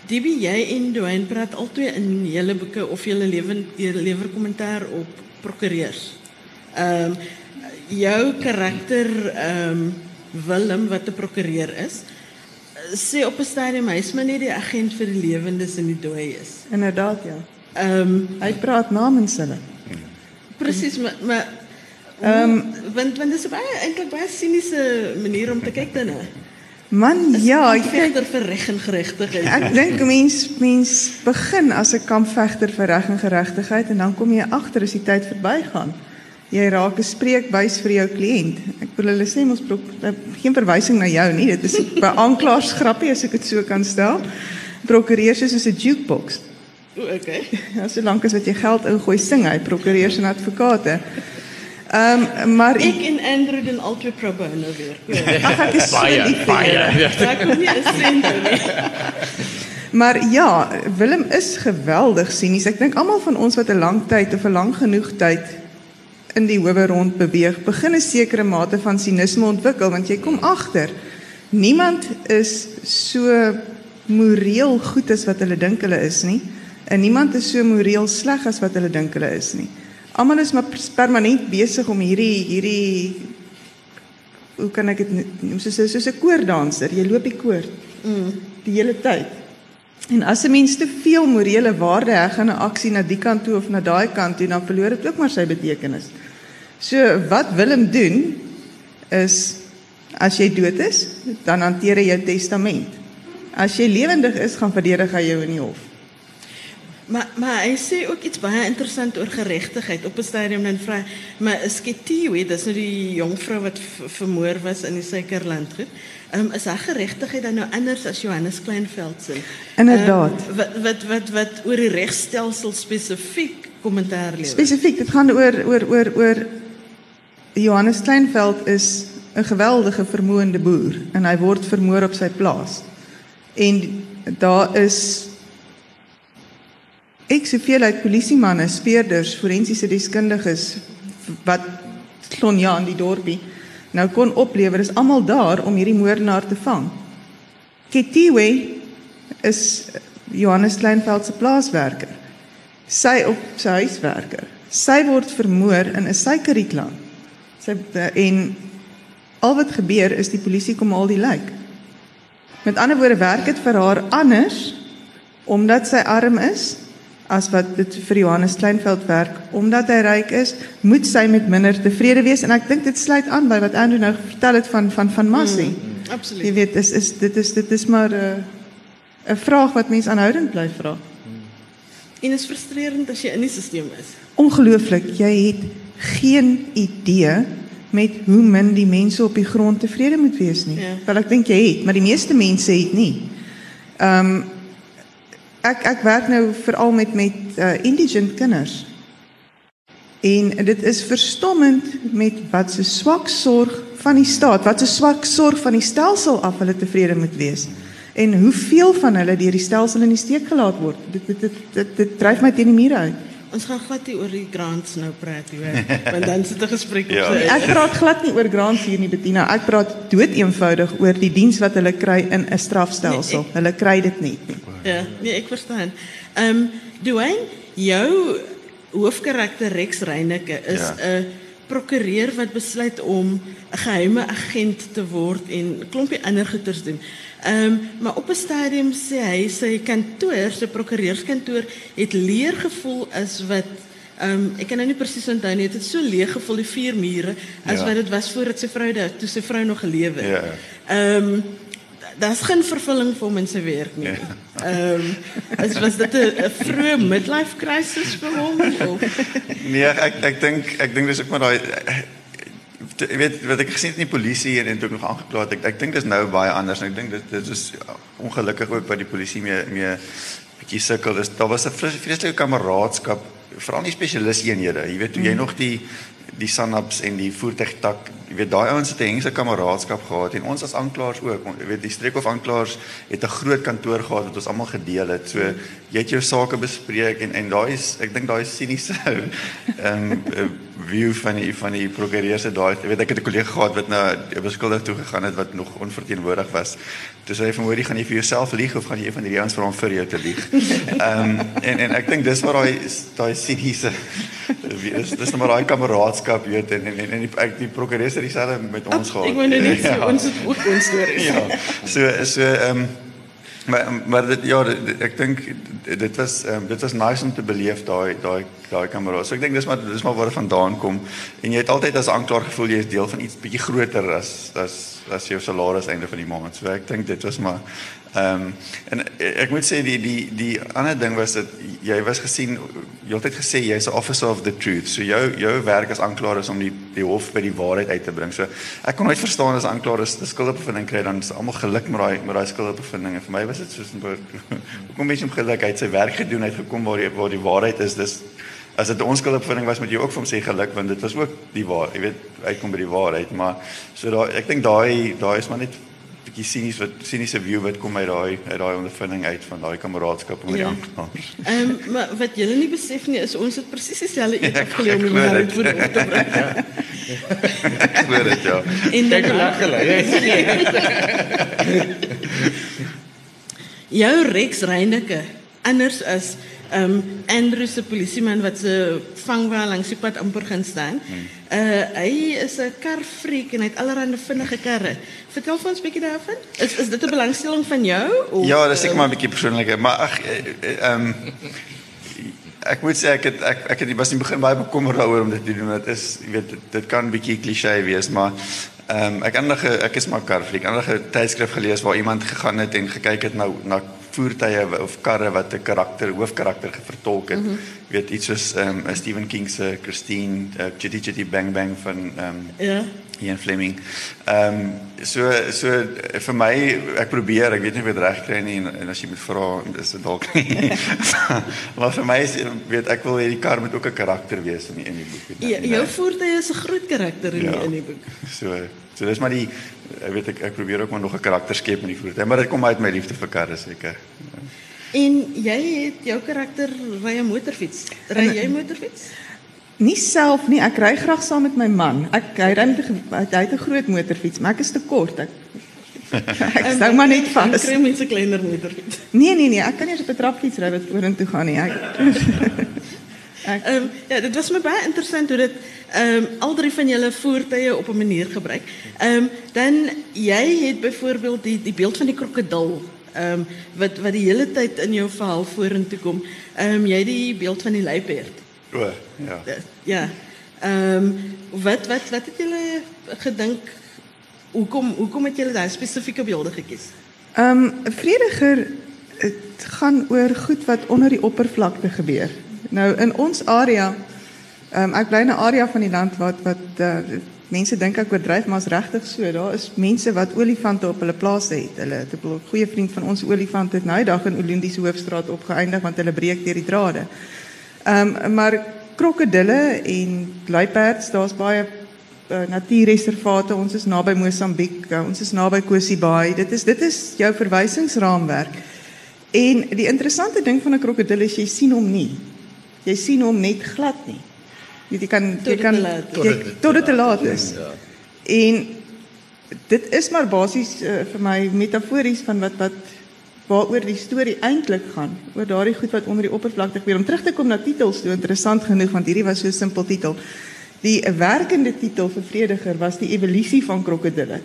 DB jy en Dwayne praat albei in julle boeke of julle lewe lewer kommentaar op prokureurs. Ehm um, jou karakter ehm um, Willem wat 'n prokureur is, sê op 'n stadium hy is maar net die agent vir die lewendes en die dooies. Inderdaad ja. Ehm um, Hy praat namens hulle. presies maar maar ehm um, want want dis 'n baie eintlik baie siniese manier om te kyk daarna. Man, ja, ek kyk vegter vir reg en geregtigheid. Ek dink 'n mens mens begin as 'n kampvegter vir reg en geregtigheid en dan kom jy agter as die tyd verbygaan. Jy raak 'n spreekbuis vir jou kliënt. Ek wil hulle sê mos pro- eh, geen verwysing na jou nie. Dit is by aanklaers grappie as ek dit so kan stel. Prokureurs is soos 'n jukebox. O, okay. Ja, solank as wat jy geld ingooi, sing hy prokureurs en advokate. Ehm um, maar Ek en Andrew doen albei pro bono weer. ag ek is so Baie, lief vir baie. julle. Ja. Kom nie 'n sent nie. Maar ja, Willem is geweldig sinies. Ek dink almal van ons wat 'n lang tyd of 'n lang genoeg tyd in die howe rond beweeg, begin 'n sekere mate van sinisme ontwikkel want jy kom agter niemand is so moreel goed as wat hulle dink hulle is nie en niemand is so moreel sleg as wat hulle dink hulle is nie. Almal is maar permanent besig om hierdie hierdie hoe kan ek dit noem soos soos 'n koordanser. Jy loop die koord Mm. die hele tyd. En as 'n mens te veel morele waarde heg aan 'n aksie na die kant toe of na daai kant toe, dan verloor dit ook maar sy betekenis. So wat Willem doen is as jy dood is, dan hanteer hy jou testament. As jy lewendig is, gaan verdedig hy jou in die hof. Maar maar hy sê ook iets baie interessant oor geregtigheid op 'n stadium dan vra maar is Ketiwe, dis nou die jong vrou wat vermoor was in die Suikerland goed. Ehm um, is haar geregtigheid dan nou anders as Johannes Kleinveld se? Inderdaad. Um, wat wat wat wat oor die regstelsel spesifiek kommentaar lewer. Spesifiek, dit gaan oor oor oor oor Johannes Kleinveld is 'n geweldige vermoënde boer en hy word vermoor op sy plaas. En daar is ek soveel uit polisiemanne, speurders, forensiese deskundiges wat Klonja in die dorpie nou kon oplewer is almal daar om hierdie moordenaar te vang. Ketiwe is Johannes Kleinveld se plaaswerker. Sy op sy huiswerker. Sy word vermoor in 'n suikerrietland. Sy en al wat gebeur is die polisie kom al die lijk. Met ander woorde werk dit vir haar anders omdat sy arm is as wat dit vir Johannes Kleinveld werk omdat hy ryk is, moet sy met minder tevrede wees en ek dink dit sluit aan by wat Andrew nou vertel het van van van Massey. Mm, Jy Absoluut. weet, is is dit is dit is maar 'n uh, 'n vraag wat mens aanhoudend bly vra. En is frustrerend as jy in die stelsel is. Ongelooflik, jy het geen idee met hoe min die mense op die grond tevrede moet wees nie. Ja. Wel ek dink jy het, maar die meeste mense het nie. Ehm um, ek ek werk nou veral met met uh, indigent kinders. En dit is verstommend met wat se swak sorg van die staat, wat se swak sorg van die stelsel af hulle tevrede moet wees. En hoeveel van hulle deur die stelsel in die steek gelaat word. Dit dit dit dit, dit dryf my teen die mure uit. Ons gaan glad nie oor die grants nou praat hoor, want dan sit 'n gesprek op Ja. sy Ek praat glad nie oor grants hier nie Bettina. Ek praat dood eenvoudig oor die diens wat hulle kry in 'n strafstelsel. Nee, Hulle kry dit net nie. Ja, nee, ek verstaan. Ehm um, Dwayne, jou hoofkarakter Rex Reyneke is 'n Ja. Prokureur wat besluit om 'n geheime agent te word en 'n klompie ander goeters doen. Ehm um, maar op 'n stadium sê hy sy kantoor, sy prokureurskantoor het leer gevoel as wat Ehm um, ek kan nou nie presies onthou nie, dit het so leeg gevoel die vier mure as Ja. wat dit was voordat sy vrou daar toe sy vrou nog gelewe het. Ja. Ehm um, daar's geen vervulling vir hom in sy werk nie. Ehm um, as was dit 'n vroeë midlife crisis vir hom of Nee, ek ek dink ek dink dis ook maar daai jy weet wat ek gesien het in die polisie en en toe ek nog aangekla het, ek ek dink dis nou baie anders en ek dink dit dit is ongelukkig ook wat die polisie mee mee bietjie sukkel. Dis daar was 'n vreeslike kameraadskap veral in die spesialiseenhede. Jy weet toe jy nog die die sanaps en die voertuigtak, jy weet daai ouens het 'n hengse kameraadskap gehad en ons as aanklaers ook. Jy weet die streekhof aanklaers het 'n groot kantoor gehad wat ons almal gedeel het. So jy het jou sake bespreek en en daai is ek dink daai is siniese ehm um, view van die van die prokureur se daai jy weet ek het 'n kollega gehad wat na 'n beskuldig toe gegaan het wat nog onverteenwoordig was. Toe sê hy van hoorie gaan jy vir jouself lieg of gaan jy een van hierdie ouens vra om vir jou te lieg? Ehm um, en en ek dink dis waar daai daai siniese dis dis nou maar daai kameraadskap weet en en en, en die ek die prokureur het dieselfde met ons gehad. ek wou nou net sê Ja. ons het ook ons stories. ja. So so ehm um, maar maar dit ja dit, ek dink dit- was um, dit was nice om te beleef daai daai daai kamera. So ek dink dis maar dis maar waar dit vandaan kom en jy het altyd as aanklaer gevoel jy is deel van iets bietjie groter as as as jou salaris einde van die maand. So ek dink dit was maar ehm um, en ek moet sê die die die ander ding was dat jy was gesien altyd gesê jy's 'n officer of the truth. So jou jou werk as aanklaer is om die die hof by die waarheid uit te bring. So ek kon nooit verstaan as aanklaer is 'n skuldbevinding kry dan is almal geluk met daai met daai skuldbevinding. En vir my was dit soos 'n hoekom mens hom geluk het sy werk gedoen, het gekom waar die waar die waarheid is. Dis as dit 'n onskuldbevinding was, moet jy ook hom sê geluk want dit was ook die waar, jy weet, uitkom by die waarheid, maar so daai ek dink daai daai is maar net bietjie sinies wat siniese view wat kom uit daai uit daai ondervinding uit van daai kameraadskap die Ja. aanklaers. Ehm um, maar wat julle nie besef nie is ons het presies dieselfde iets Ek- afgeleer om die wêreld voor op te bring. Ek hoor dit ja. En dan lag hulle. Ja. jou Rex Reyneke anders as ehm um, Andrew se polisieman wat se vangwa langs die pad amper gaan staan. Uh hy is 'n karfreak en hy het allerlei vinnige karre. Vertel vir ons 'n bietjie daarvan. Is is dit 'n belangstelling van jou of Ja, dis seker maar 'n bietjie persoonlike, maar ag ehm ek moet sê ek het ek ek het was in begin baie bekommerd daaroor om dit te doen. Dit is jy weet dit, dit kan bietjie klise wees, maar ehm um, ek nog ek is maar karfreak. Ek 'n tydskrif gelees waar iemand gegaan het en gekyk het nou na voertuie of karre wat 'n karakter hoofkarakter vertolk het. Mm -hmm. weet iets soos ehm um, Stephen King se Christine uh, Chitty Chitty Bang Bang van ehm um, Ja. Ian Fleming. Ehm um, so so eh, vir my ek probeer, ek weet nie of dit reg kry nie en, en as jy moet vra is dit dalk nie. maar vir my is weet ek wil hê die kar moet ook 'n karakter wees in die in die boek. Ja, jou voertuig is 'n groot karakter in die, in die boek. So so dis maar die ek weet ek ek probeer ook maar nog 'n karakter skep in die voertuig, maar dit kom uit my liefde vir karre seker. En jy het jou karakter ry 'n motorfiets. Ry jy motorfiets? Nie self nie, ek ry graag saam met my man. Ek hy ry met 'n hy het 'n groot motorfiets, maar ek is te kort. Ek ek sou maar net vas. kry mense kleiner motorfiets. Nee nee nee, ek kan nie op 'n trapfiets ry wat vorentoe gaan nie. Ek Ehm um, ja, dit was my baie interessant hoe dit ehm um, al drie van julle voertuie op 'n manier gebruik. Ehm um, dan jy het byvoorbeeld die die beeld van die krokodil ehm um, wat wat die hele tyd in jou verhaal vorentoe kom. Ehm um, jy het die beeld van die luiperd. O, ja. Uh, ja. Ehm um, wat wat wat het julle gedink hoekom hoekom het julle daai spesifieke beelde gekies? Ehm um, vrediger dit gaan oor goed wat onder die oppervlakte gebeur. Nou in ons area ehm um, ek bly in 'n area van die land wat wat uh, mense dink ek oordryf maar is regtig so. Daar is mense wat olifante op hulle plase het. Hulle het 'n goeie vriend van ons olifant het nou dag in Olundi se hoofstraat opgeëindig want hulle breek deur die drade. Ehm um, maar krokodille en luiperds, daar's baie uh, natuurreservate, ons is naby Mosambiek, uh, ons is naby Kosibaai. Dit is dit is jou verwysingsraamwerk. En die interessante ding van 'n krokodil is jy sien hom nie. Jy sien hom net glad nie. Jy, jy kan jy kan tot dit te laat is. Ja. En dit is maar basies uh, vir my metafories van wat wat waaroor die storie eintlik gaan, oor daardie goed wat onder die oppervlakte gebeur. Om terug te kom na titels, so interessant genoeg want hierdie was so 'n simpel titel. Die werkende titel vir Vrediger was die evolusie van krokodille.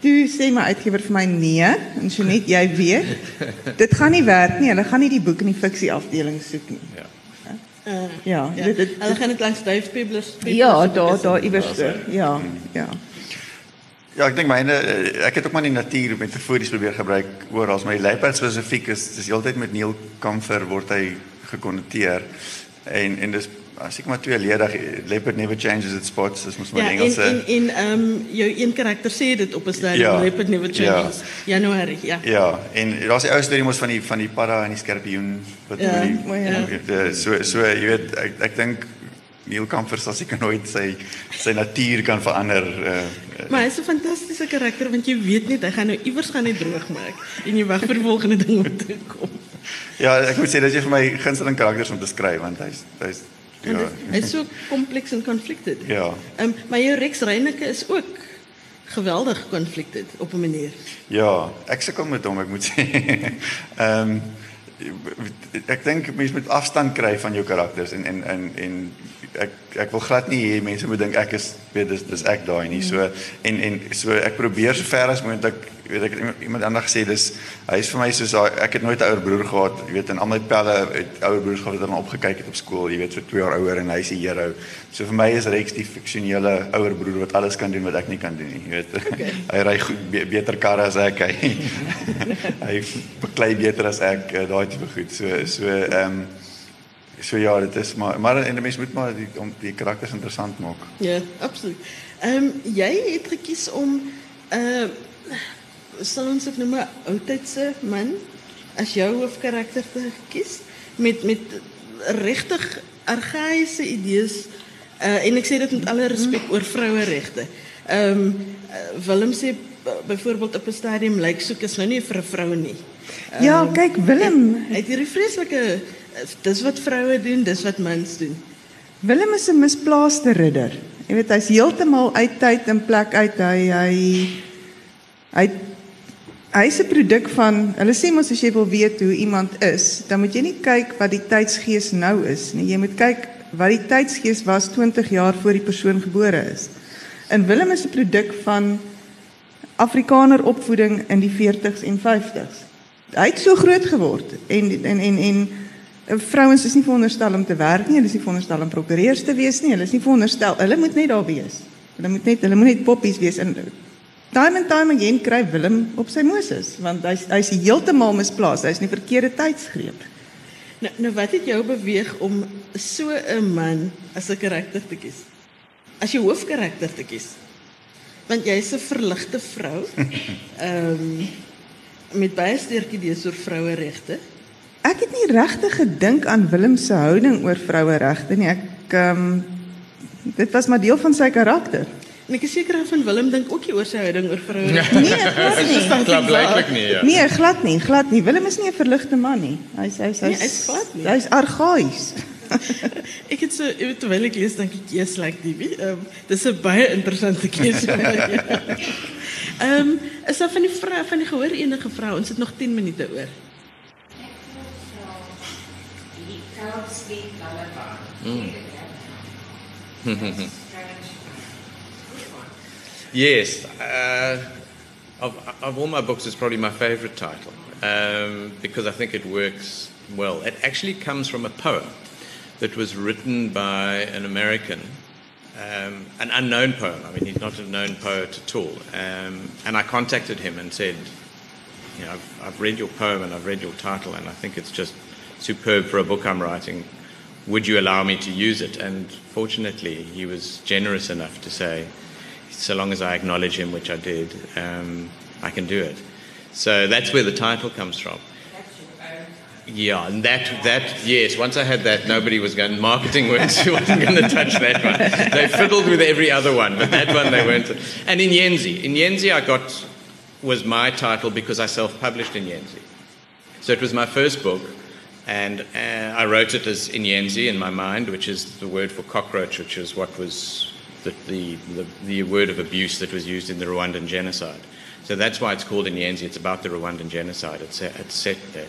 Toe sê my uitgewer vir my nee, en so net jy weet, dit gaan nie werk nie. Hulle gaan nie die boek in die fiksie afdeling soek nie. Ja. Uh, ja, ja, dit dit hulle gaan dit langs Dave Peebles. Ja, daar daar iewers. Ja, ja. Ja, ek dink myne ek het ook maar die natuur metafories probeer gebruik oor as my leopard spesifiek is dis heeltyd met Neil Kamfer word hy gekonnoteer en en dis as ek maar tweeledig leopard never changes its spots dis mos maar ja, Engels en en ehm um, jou een karakter sê dit op 'n stadium ja, leopard never changes. Ja. Januarie ja. Ja en daar's die ou storie mos van die van die padda en die skorpioen wat ja, die, ja. Die, so so jy weet ek ek dink Neil Kamfer sal seker nooit sy sy natuur kan verander uh, maar hy's 'n fantastiese karakter want jy weet net hy gaan nou iewers gaan net droog maak en jy wag vir die volgende ding om te kom. Ja ek moet sê dat jy vir my gunsteling karakters om te skryf want hy's hy's Ja. Hy is so kompleks en conflicted. Ja. Ehm um, maar jou Rex Reyneke is ook geweldig conflicted op 'n manier. Ja, ek sukkel met hom, ek moet sê. Ehm um, ek dink mense moet afstand kry van jou karakters en en en en ek ek wil glad nie hê mense moet dink ek is weet dis dis ek daai nie. So en en so ek probeer so ver as moontlik weet ek iemand anders gesê dis hy is vir my soos ek het nooit 'n ouer broer gehad jy weet en al my pelle het ouer broers gehad wat dan opgekyk het op skool jy weet so 2 jaar ouer en hy is die hero so vir my is Rex die fiksionele ouer broer wat alles kan doen wat ek nie kan doen nie jy weet okay. hy ry goed be, beter karre as ek hy hy beklei beter as ek uh, daai tipe goed so so ehm um, so ja dit is maar maar en mense moet maar die om die karakters interessant maak ja absoluut ehm um, jy het gekies om uh sal ons ook noem 'n oudtydse man as jou hoofkarakter te kies met met regtig argaïese idees uh, en ek sê dit met alle respek oor vroueregte. Ehm um, Willem sê byvoorbeeld op 'n stadium lyk soek is nou nie vir 'n vrou nie. Um, ja, kyk Willem, hy het hierdie vreeslike dis wat vroue doen, dis wat mans doen. Willem is 'n misplaaste ridder. Jy weet hy's heeltemal uit tyd en plek uit. Hy hy hy hy's 'n produk van hulle sê mos as jy wil weet hoe iemand is, dan moet jy nie kyk wat die tydsgees nou is nie. Jy moet kyk wat die tydsgees was 20 jaar voor die persoon gebore is. En Willem is 'n produk van Afrikaner opvoeding in die 40s en 50s. Hy het so groot geword en en en en vrouens is nie veronderstel om te werk nie, hulle is nie veronderstel om prokureurs te wees nie, hulle is nie veronderstel, hulle moet net daar wees. Hulle moet net hulle moet net poppies wees en time and time again kry Willem op sy Moses want hy's hy's heeltemal misplaas. Hy's in die verkeerde tydsgreep. Nou nou wat het jou beweeg om so 'n man as 'n karakter te kies? As jou hoofkarakter te kies. Want jy's 'n verligte vrou. Ehm um, met baie sterk idees oor vroueregte. Ek het nie regtig gedink aan Willem se houding oor vroueregte nie. Ek ehm um, dit was maar deel van sy karakter. En ek is seker van Willem dink ook oor sy houding oor vroue. Nee, glad nie. Klap blyklik nie, ja. Nee, glad nie, glad nie. Willem is nie 'n verligte man nie. Hy's hy's hy's nee, glad nie. Hy's argaïs. ek het so terwyl ek lees dink ek yes like die. Ehm um, dis 'n baie interessante keuse. Ehm um, is daar van die vrou van die gehoor enige vrou? Ons het nog 10 minute oor. Mm. Yes. Uh, of, of all my books, it's probably my favorite title um, because I think it works well. It actually comes from a poem that was written by an American, um, an unknown poem. I mean, he's not a known poet at all. Um, and I contacted him and said, you know, I've, I've read your poem and I've read your title, and I think it's just superb for a book I'm writing. Would you allow me to use it? And fortunately, he was generous enough to say, so long as I acknowledge him, which I did, um, I can do it. So that's where the title comes from. yeah, and that that yes. Once I had that, nobody was going. Marketing weren't wasn't going to touch that one. They fiddled with every other one, but that one they weren't. And in Yenzi, in Yenzi, I got was my title because I self-published in Yenzi. So it was my first book, and uh, I wrote it as in Yenzi in my mind, which is the word for cockroach, which is what was the, the, the, the word of abuse that was used in the Rwandan genocide. So that's why it's called in Yenzi. It's about the Rwandan genocide. It's, it's set there.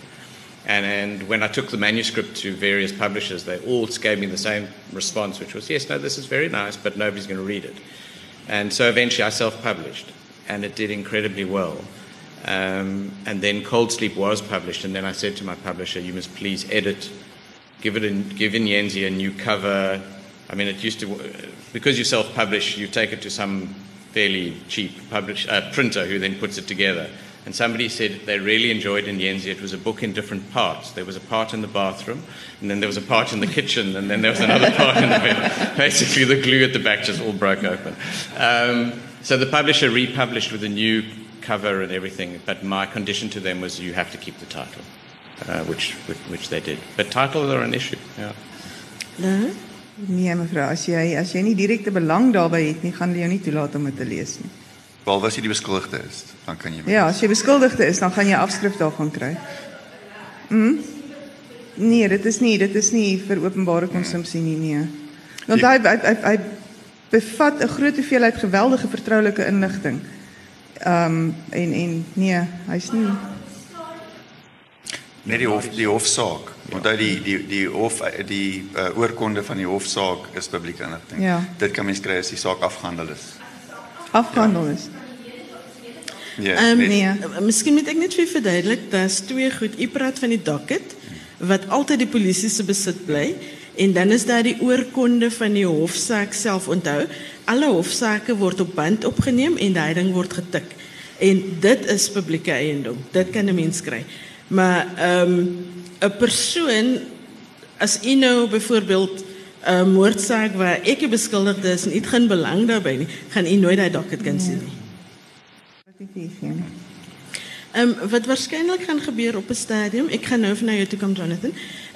And, and when I took the manuscript to various publishers, they all gave me the same response, which was, yes, no, this is very nice, but nobody's going to read it. And so eventually I self published, and it did incredibly well. Um, and then Cold Sleep was published, and then I said to my publisher, you must please edit, give, it in, give in Yenzi a new cover. I mean, it used to, because you self publish, you take it to some fairly cheap publish, uh, printer who then puts it together. And somebody said they really enjoyed in Yenzi. It was a book in different parts. There was a part in the bathroom, and then there was a part in the kitchen, and then there was another part in the bed. Basically, the glue at the back just all broke open. Um, so the publisher republished with a new cover and everything, but my condition to them was you have to keep the title, uh, which, which, which they did. But titles are an issue. Yeah. No? Nee mevrou, as jy as jy nie direkte belang daarbey het nie, gaan hulle jou nie toelaat om dit te lees nie. Behalwe as jy die beskuldigde is, dan kan jy Ja, as jy beskuldigde is, dan gaan jy afskrif daarvan kry. Mm? Nee, dit is nie, dit is nie vir openbare konsumpsie nie, nee. Want hy hy hy, hy bevat 'n groot hoeveelheid geweldige vertroulike inligting. Ehm um, en en nee, hy's nie net die hof die hofsaak. Onthou die die die hof die uh, oorkonde van die hofsaak is publieke inligting. Ja. Dit kan mens kry as die saak afgehandel is. afgehandel is. Ja. Ehm net- nee. uh, Miskien moet ek net vir verduidelik, daar's twee goed. U praat van die docket wat altyd die polisie se besit bly en dan is daar die oorkonde van die hofsaak self. Onthou, alle hofsaake word op band opgeneem en daai ding word getik. En dit is publieke eiendom. Dit kan 'n mens kry. Maar ehm 'n persoon as u nou byvoorbeeld 'n moordsaak waar ek die beskuldigde is en u het geen belang daarbey nie, gaan u nooit daai docket kan sien nie. Wat ek nie sien Um, wat waarschijnlijk gaat gebeuren op het stadium, ik ga nu even naar jou toe komen, Jonathan,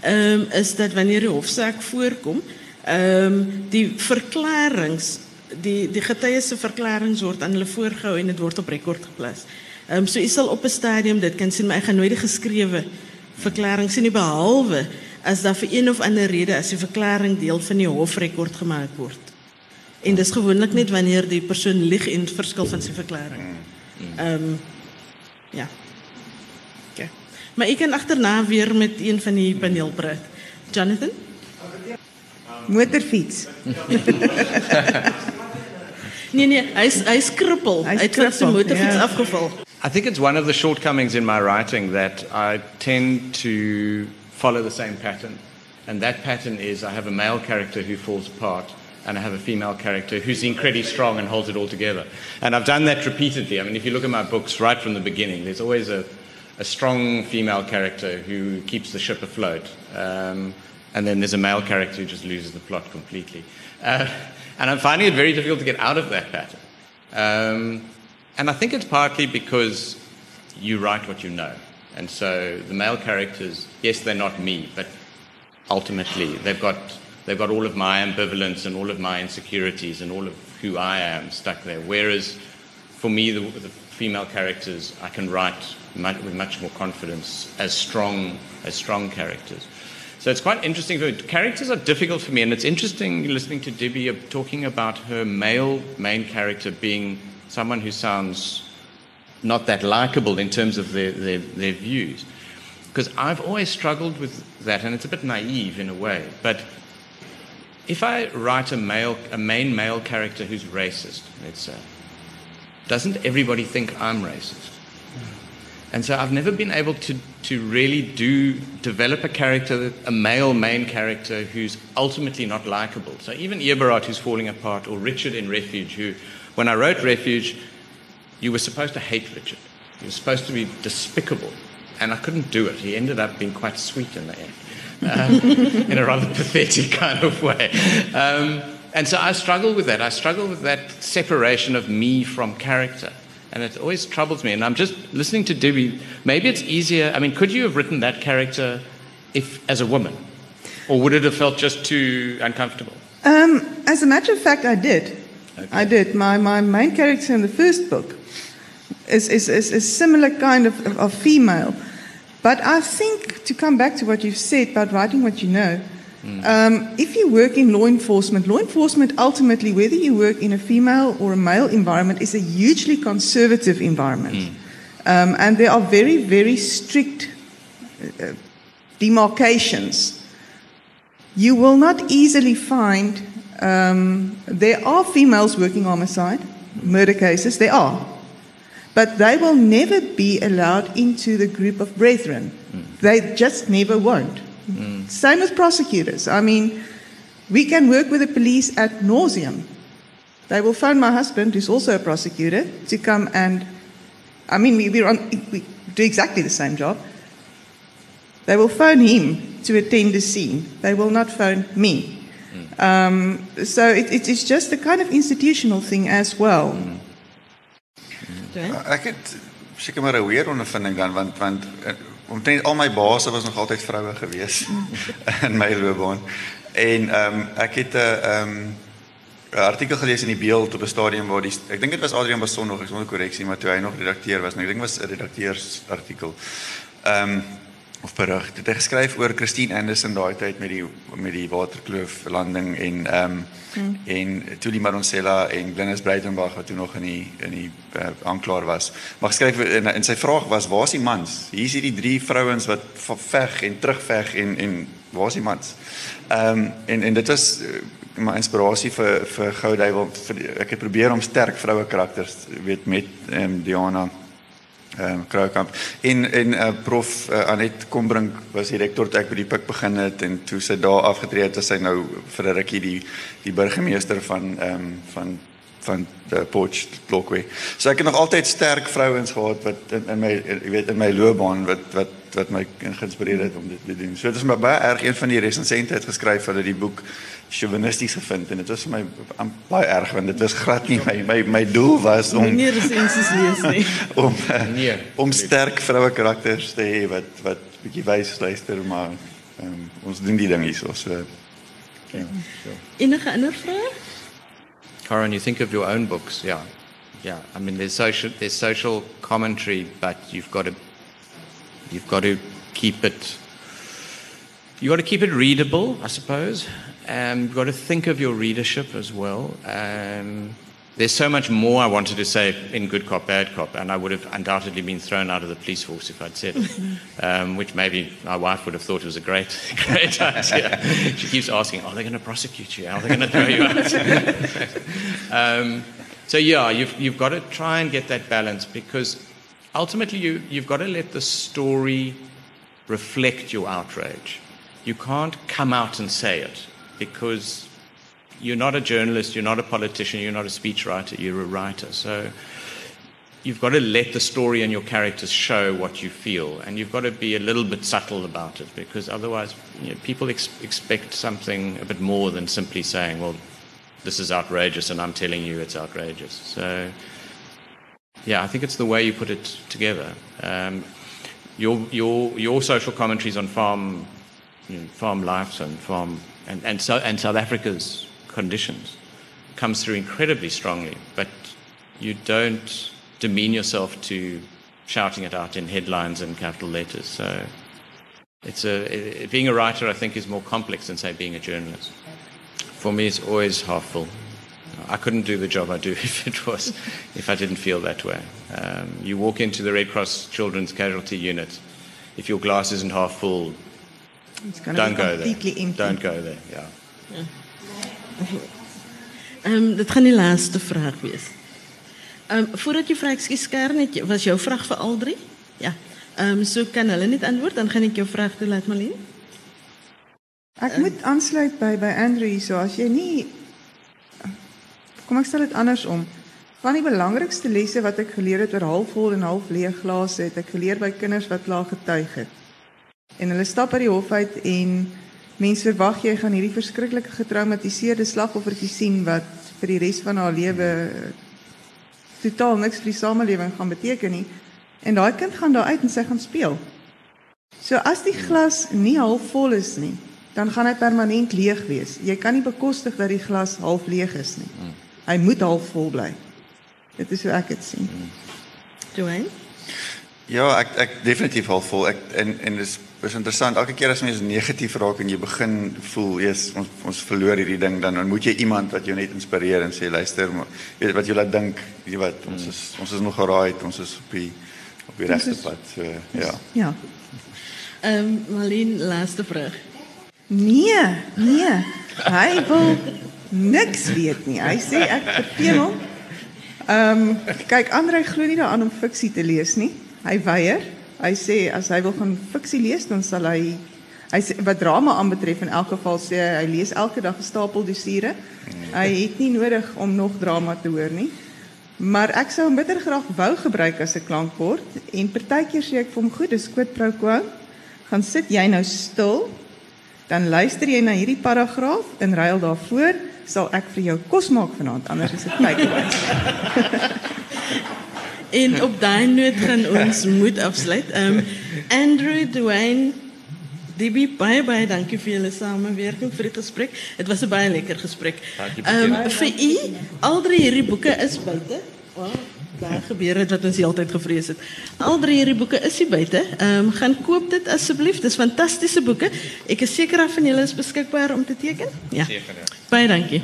um, is dat wanneer de hoofdzaak voorkomt, um, ehm, die verklarings, die, die getuigenverklarings wordt aan de voorgehou en het wordt op record geplaatst. Um, so is al op een stadium, dat kan zien, maar ik ga nooit de geschreven verklaring zien, behalve als dat voor een of andere reden, als die verklaring deel van die hoofdrecord gemaakt wordt. En dat is gewoonlijk niet wanneer die persoon ligt in het verschil van zijn verklaring. Um, ja. Okay. Maar ik kan achterna weer met een van die paneel praat. Jonathan? Motorfiets. Nee nee, hy is hy is krippel. Hy is Hy het van sy motorfiets ja. afgeval. I think it's one of the shortcomings in my writing that I tend to follow the same pattern. And that pattern is I have a male character who falls apart and I have a female character who's incredibly strong and holds it all together. And I've done that repeatedly. I mean, if you look at my books right from the beginning, there's always a, a strong female character who keeps the ship afloat. Um, and then there's a male character who just loses the plot completely. Uh, and I'm finding it very difficult to get out of that pattern. Um, and I think it's partly because you write what you know. And so the male characters, yes, they're not me, but ultimately they've got, they've got all of my ambivalence and all of my insecurities and all of who I am stuck there. Whereas for me, the, the female characters, I can write much, with much more confidence as strong, as strong characters. So it's quite interesting. Characters are difficult for me, and it's interesting listening to Debbie uh, talking about her male main character being someone who sounds not that likable in terms of their, their, their views. Because I've always struggled with that, and it's a bit naive in a way. But if I write a, male, a main male character who's racist, let's say, doesn't everybody think I'm racist? And so I've never been able to, to really do develop a character, a male main character who's ultimately not likable. So even Eberhard who's falling apart, or Richard in Refuge, who, when I wrote Refuge, you were supposed to hate Richard. He was supposed to be despicable. And I couldn't do it. He ended up being quite sweet in the end, um, in a rather pathetic kind of way. Um, and so I struggle with that. I struggle with that separation of me from character. And it always troubles me. And I'm just listening to Debbie. Maybe it's easier. I mean, could you have written that character if as a woman, or would it have felt just too uncomfortable? Um, as a matter of fact, I did. Okay. I did. My, my main character in the first book is, is, is a similar kind of, of, of female. But I think, to come back to what you've said about writing what you know, mm. um, if you work in law enforcement, law enforcement ultimately, whether you work in a female or a male environment, is a hugely conservative environment. Mm. Um, and there are very, very strict uh, demarcations. You will not easily find, um, there are females working homicide, murder cases, there are. But they will never be allowed into the group of brethren. Mm. They just never won't. Mm. Same with prosecutors. I mean, we can work with the police at nauseum. They will phone my husband, who's also a prosecutor, to come and, I mean, we, on, we do exactly the same job. They will phone him to attend the scene. They will not phone me. Mm. Um, so it, it, it's just a kind of institutional thing as well. Mm. Ja, ek het seker maar 'n weer ondervinding dan want want eh, omtrent al my baase was nog altyd vroue gewees in my loopbaan. En ehm um, ek het 'n ehm um, 'n artikel gelees in die Beeld op 'n stadium waar die ek dink dit was Adrian Bason nog, ek sonder korreksie, maar toe hy nog redakteur was, nou, ek dink was 'n redakteursartikel. Ehm um, of berig. Dit het geskryf oor Christine Anderson daai tyd met die met die waterkloof landing en ehm um, hmm. en toe die Maronsella en Glenys Breitenberg wat toe nog in die in die uh, aanklaer was. Maar geskryf en, en sy vraag was waar is die mans? Hier is hierdie drie vrouens wat veg en terugveg en en waar is die mans? Ehm um, en en dit was uh, my inspirasie vir vir Gouduiwel ek het probeer om sterk vroue karakters weet met ehm um, Diana ehm uh, Kroukamp en en uh, prof uh, Anet Kombrink was die rektor toe ek by die Pik begin het en toe sy daar afgetree het, is sy nou vir 'n rukkie die die burgemeester van ehm um, van van die Potch Lockway. So ek het nog altyd sterk vrouens gehad wat in, in my jy weet in my loopbaan wat wat wat my geïnspireer het om dit te doen. So dit is maar baie erg een van die resensente het geskryf hulle die boek chauvinisties gevind en dit was vir my baie erg want dit was glad nie my my my doel was om nie resensies lees nie. om nee, om sterk vroue karakters te hê wat wat bietjie wys luister maar um, ons doen die ding hier so so ja so enige ander vrae? Karen you think of your own books yeah yeah. I mean there's social there's social commentary but you've got to you've got to keep it You've got to keep it readable i suppose Um, you've got to think of your readership as well. Um, there's so much more I wanted to say in Good Cop, Bad Cop, and I would have undoubtedly been thrown out of the police force if I'd said it, um, which maybe my wife would have thought was a great, great idea. She keeps asking, are they going to prosecute you? Are they going to throw you out? um, so, yeah, you've, you've got to try and get that balance because ultimately you, you've got to let the story reflect your outrage. You can't come out and say it because you're not a journalist, you're not a politician, you're not a speechwriter, you're a writer. So you've got to let the story and your characters show what you feel, and you've got to be a little bit subtle about it because otherwise you know, people ex- expect something a bit more than simply saying, well, this is outrageous and I'm telling you it's outrageous. So, yeah, I think it's the way you put it together. Um, your, your, your social commentaries on farm, you know, farm life and farm and, and, so, and South Africa's conditions comes through incredibly strongly, but you don't demean yourself to shouting it out in headlines and capital letters. So it's a, it, being a writer, I think, is more complex than, say, being a journalist. For me, it's always half full. I couldn't do the job I do if it was, if I didn't feel that way. Um, you walk into the Red Cross Children's Casualty Unit, if your glass isn't half full, Don't go there. Empty. Don't go there. Ja. Ehm um, dit gaan die laaste vraag wees. Um, voordat jy vra ekskuus Kernet, was jou vraag vir al drie? Ja. Ehm um, so kan hulle net antwoord dan gaan ek jou vraag toelaat Malien. Ek um, moet aansluit by by Andrew hierso as jy nie Kom ek stel dit andersom. Van die belangrikste lesse wat ek geleer het oor halfvol en half leeg glase het ek geleer by kinders wat klaar getuig het. En hulle stap uit die hof uit en mense verwag jy gaan hierdie verskriklike getraumatiseerde slagoffertjie sien wat vir die res van haar lewe totaal niks vir die samelewing gaan beteken nie. En daai kind gaan daar uit en sy gaan speel. So as die glas nie half vol is nie, dan gaan hy permanent leeg wees. Jy kan nie bekostig dat die glas half leeg is nie. Hy moet half vol bly. Dit is hoe ek dit sien. Dwayne? Ja, ek ek definitief al vol. Ek en en dis is interessant. Elke keer as mens negatief raak en jy begin voel, eers ons ons verloor hierdie ding, dan ontmoet jy iemand wat jou net inspireer en sê luister, weet wat jy laat dink, jy wat ons is ons is nog geraai, ons is op die op die regte pad. So ja. Ja. Ehm um, Marlene, laaste vraag. Nee, nee. Hy wil niks weet nie. Hy sê ek verveel hom. Ehm um, kyk Andre glo nie daaraan om fiksie te lees nie. Hy weier. Hy sê as hy wil gaan fiksie lees dan sal hy hy sê wat drama aanbetref in elk geval sê hy, hy lees elke dag 'n stapel dossiere. Hy het nie nodig om nog drama te hoor nie. Maar ek sou hom bitter graag wou gebruik as 'n klankbord en partykeer sê ek vir hom goed, dis quid pro quo. Gaan sit jy nou stil. Dan luister jy na hierdie paragraaf en ruil daarvoor sal ek vir jou kos maak vanaand anders is dit takeaway. En op daai noot gaan ons moet afsluit. Ehm um, Andrew Dwayne DB baie baie dankie vir julle samewerking vir die gesprek. Dit was 'n baie lekker gesprek. Ehm um, vir u al drie hierdie boeke is buite. Wow, daar gebeur dit wat ons die hele tyd gevrees het. Al drie hierdie boeke is hier buite. Ehm um, gaan koop dit asseblief. Dis fantastiese boeke. Ek is seker af van julle is beskikbaar om te teken. Ja. Seker, ja. Baie dankie.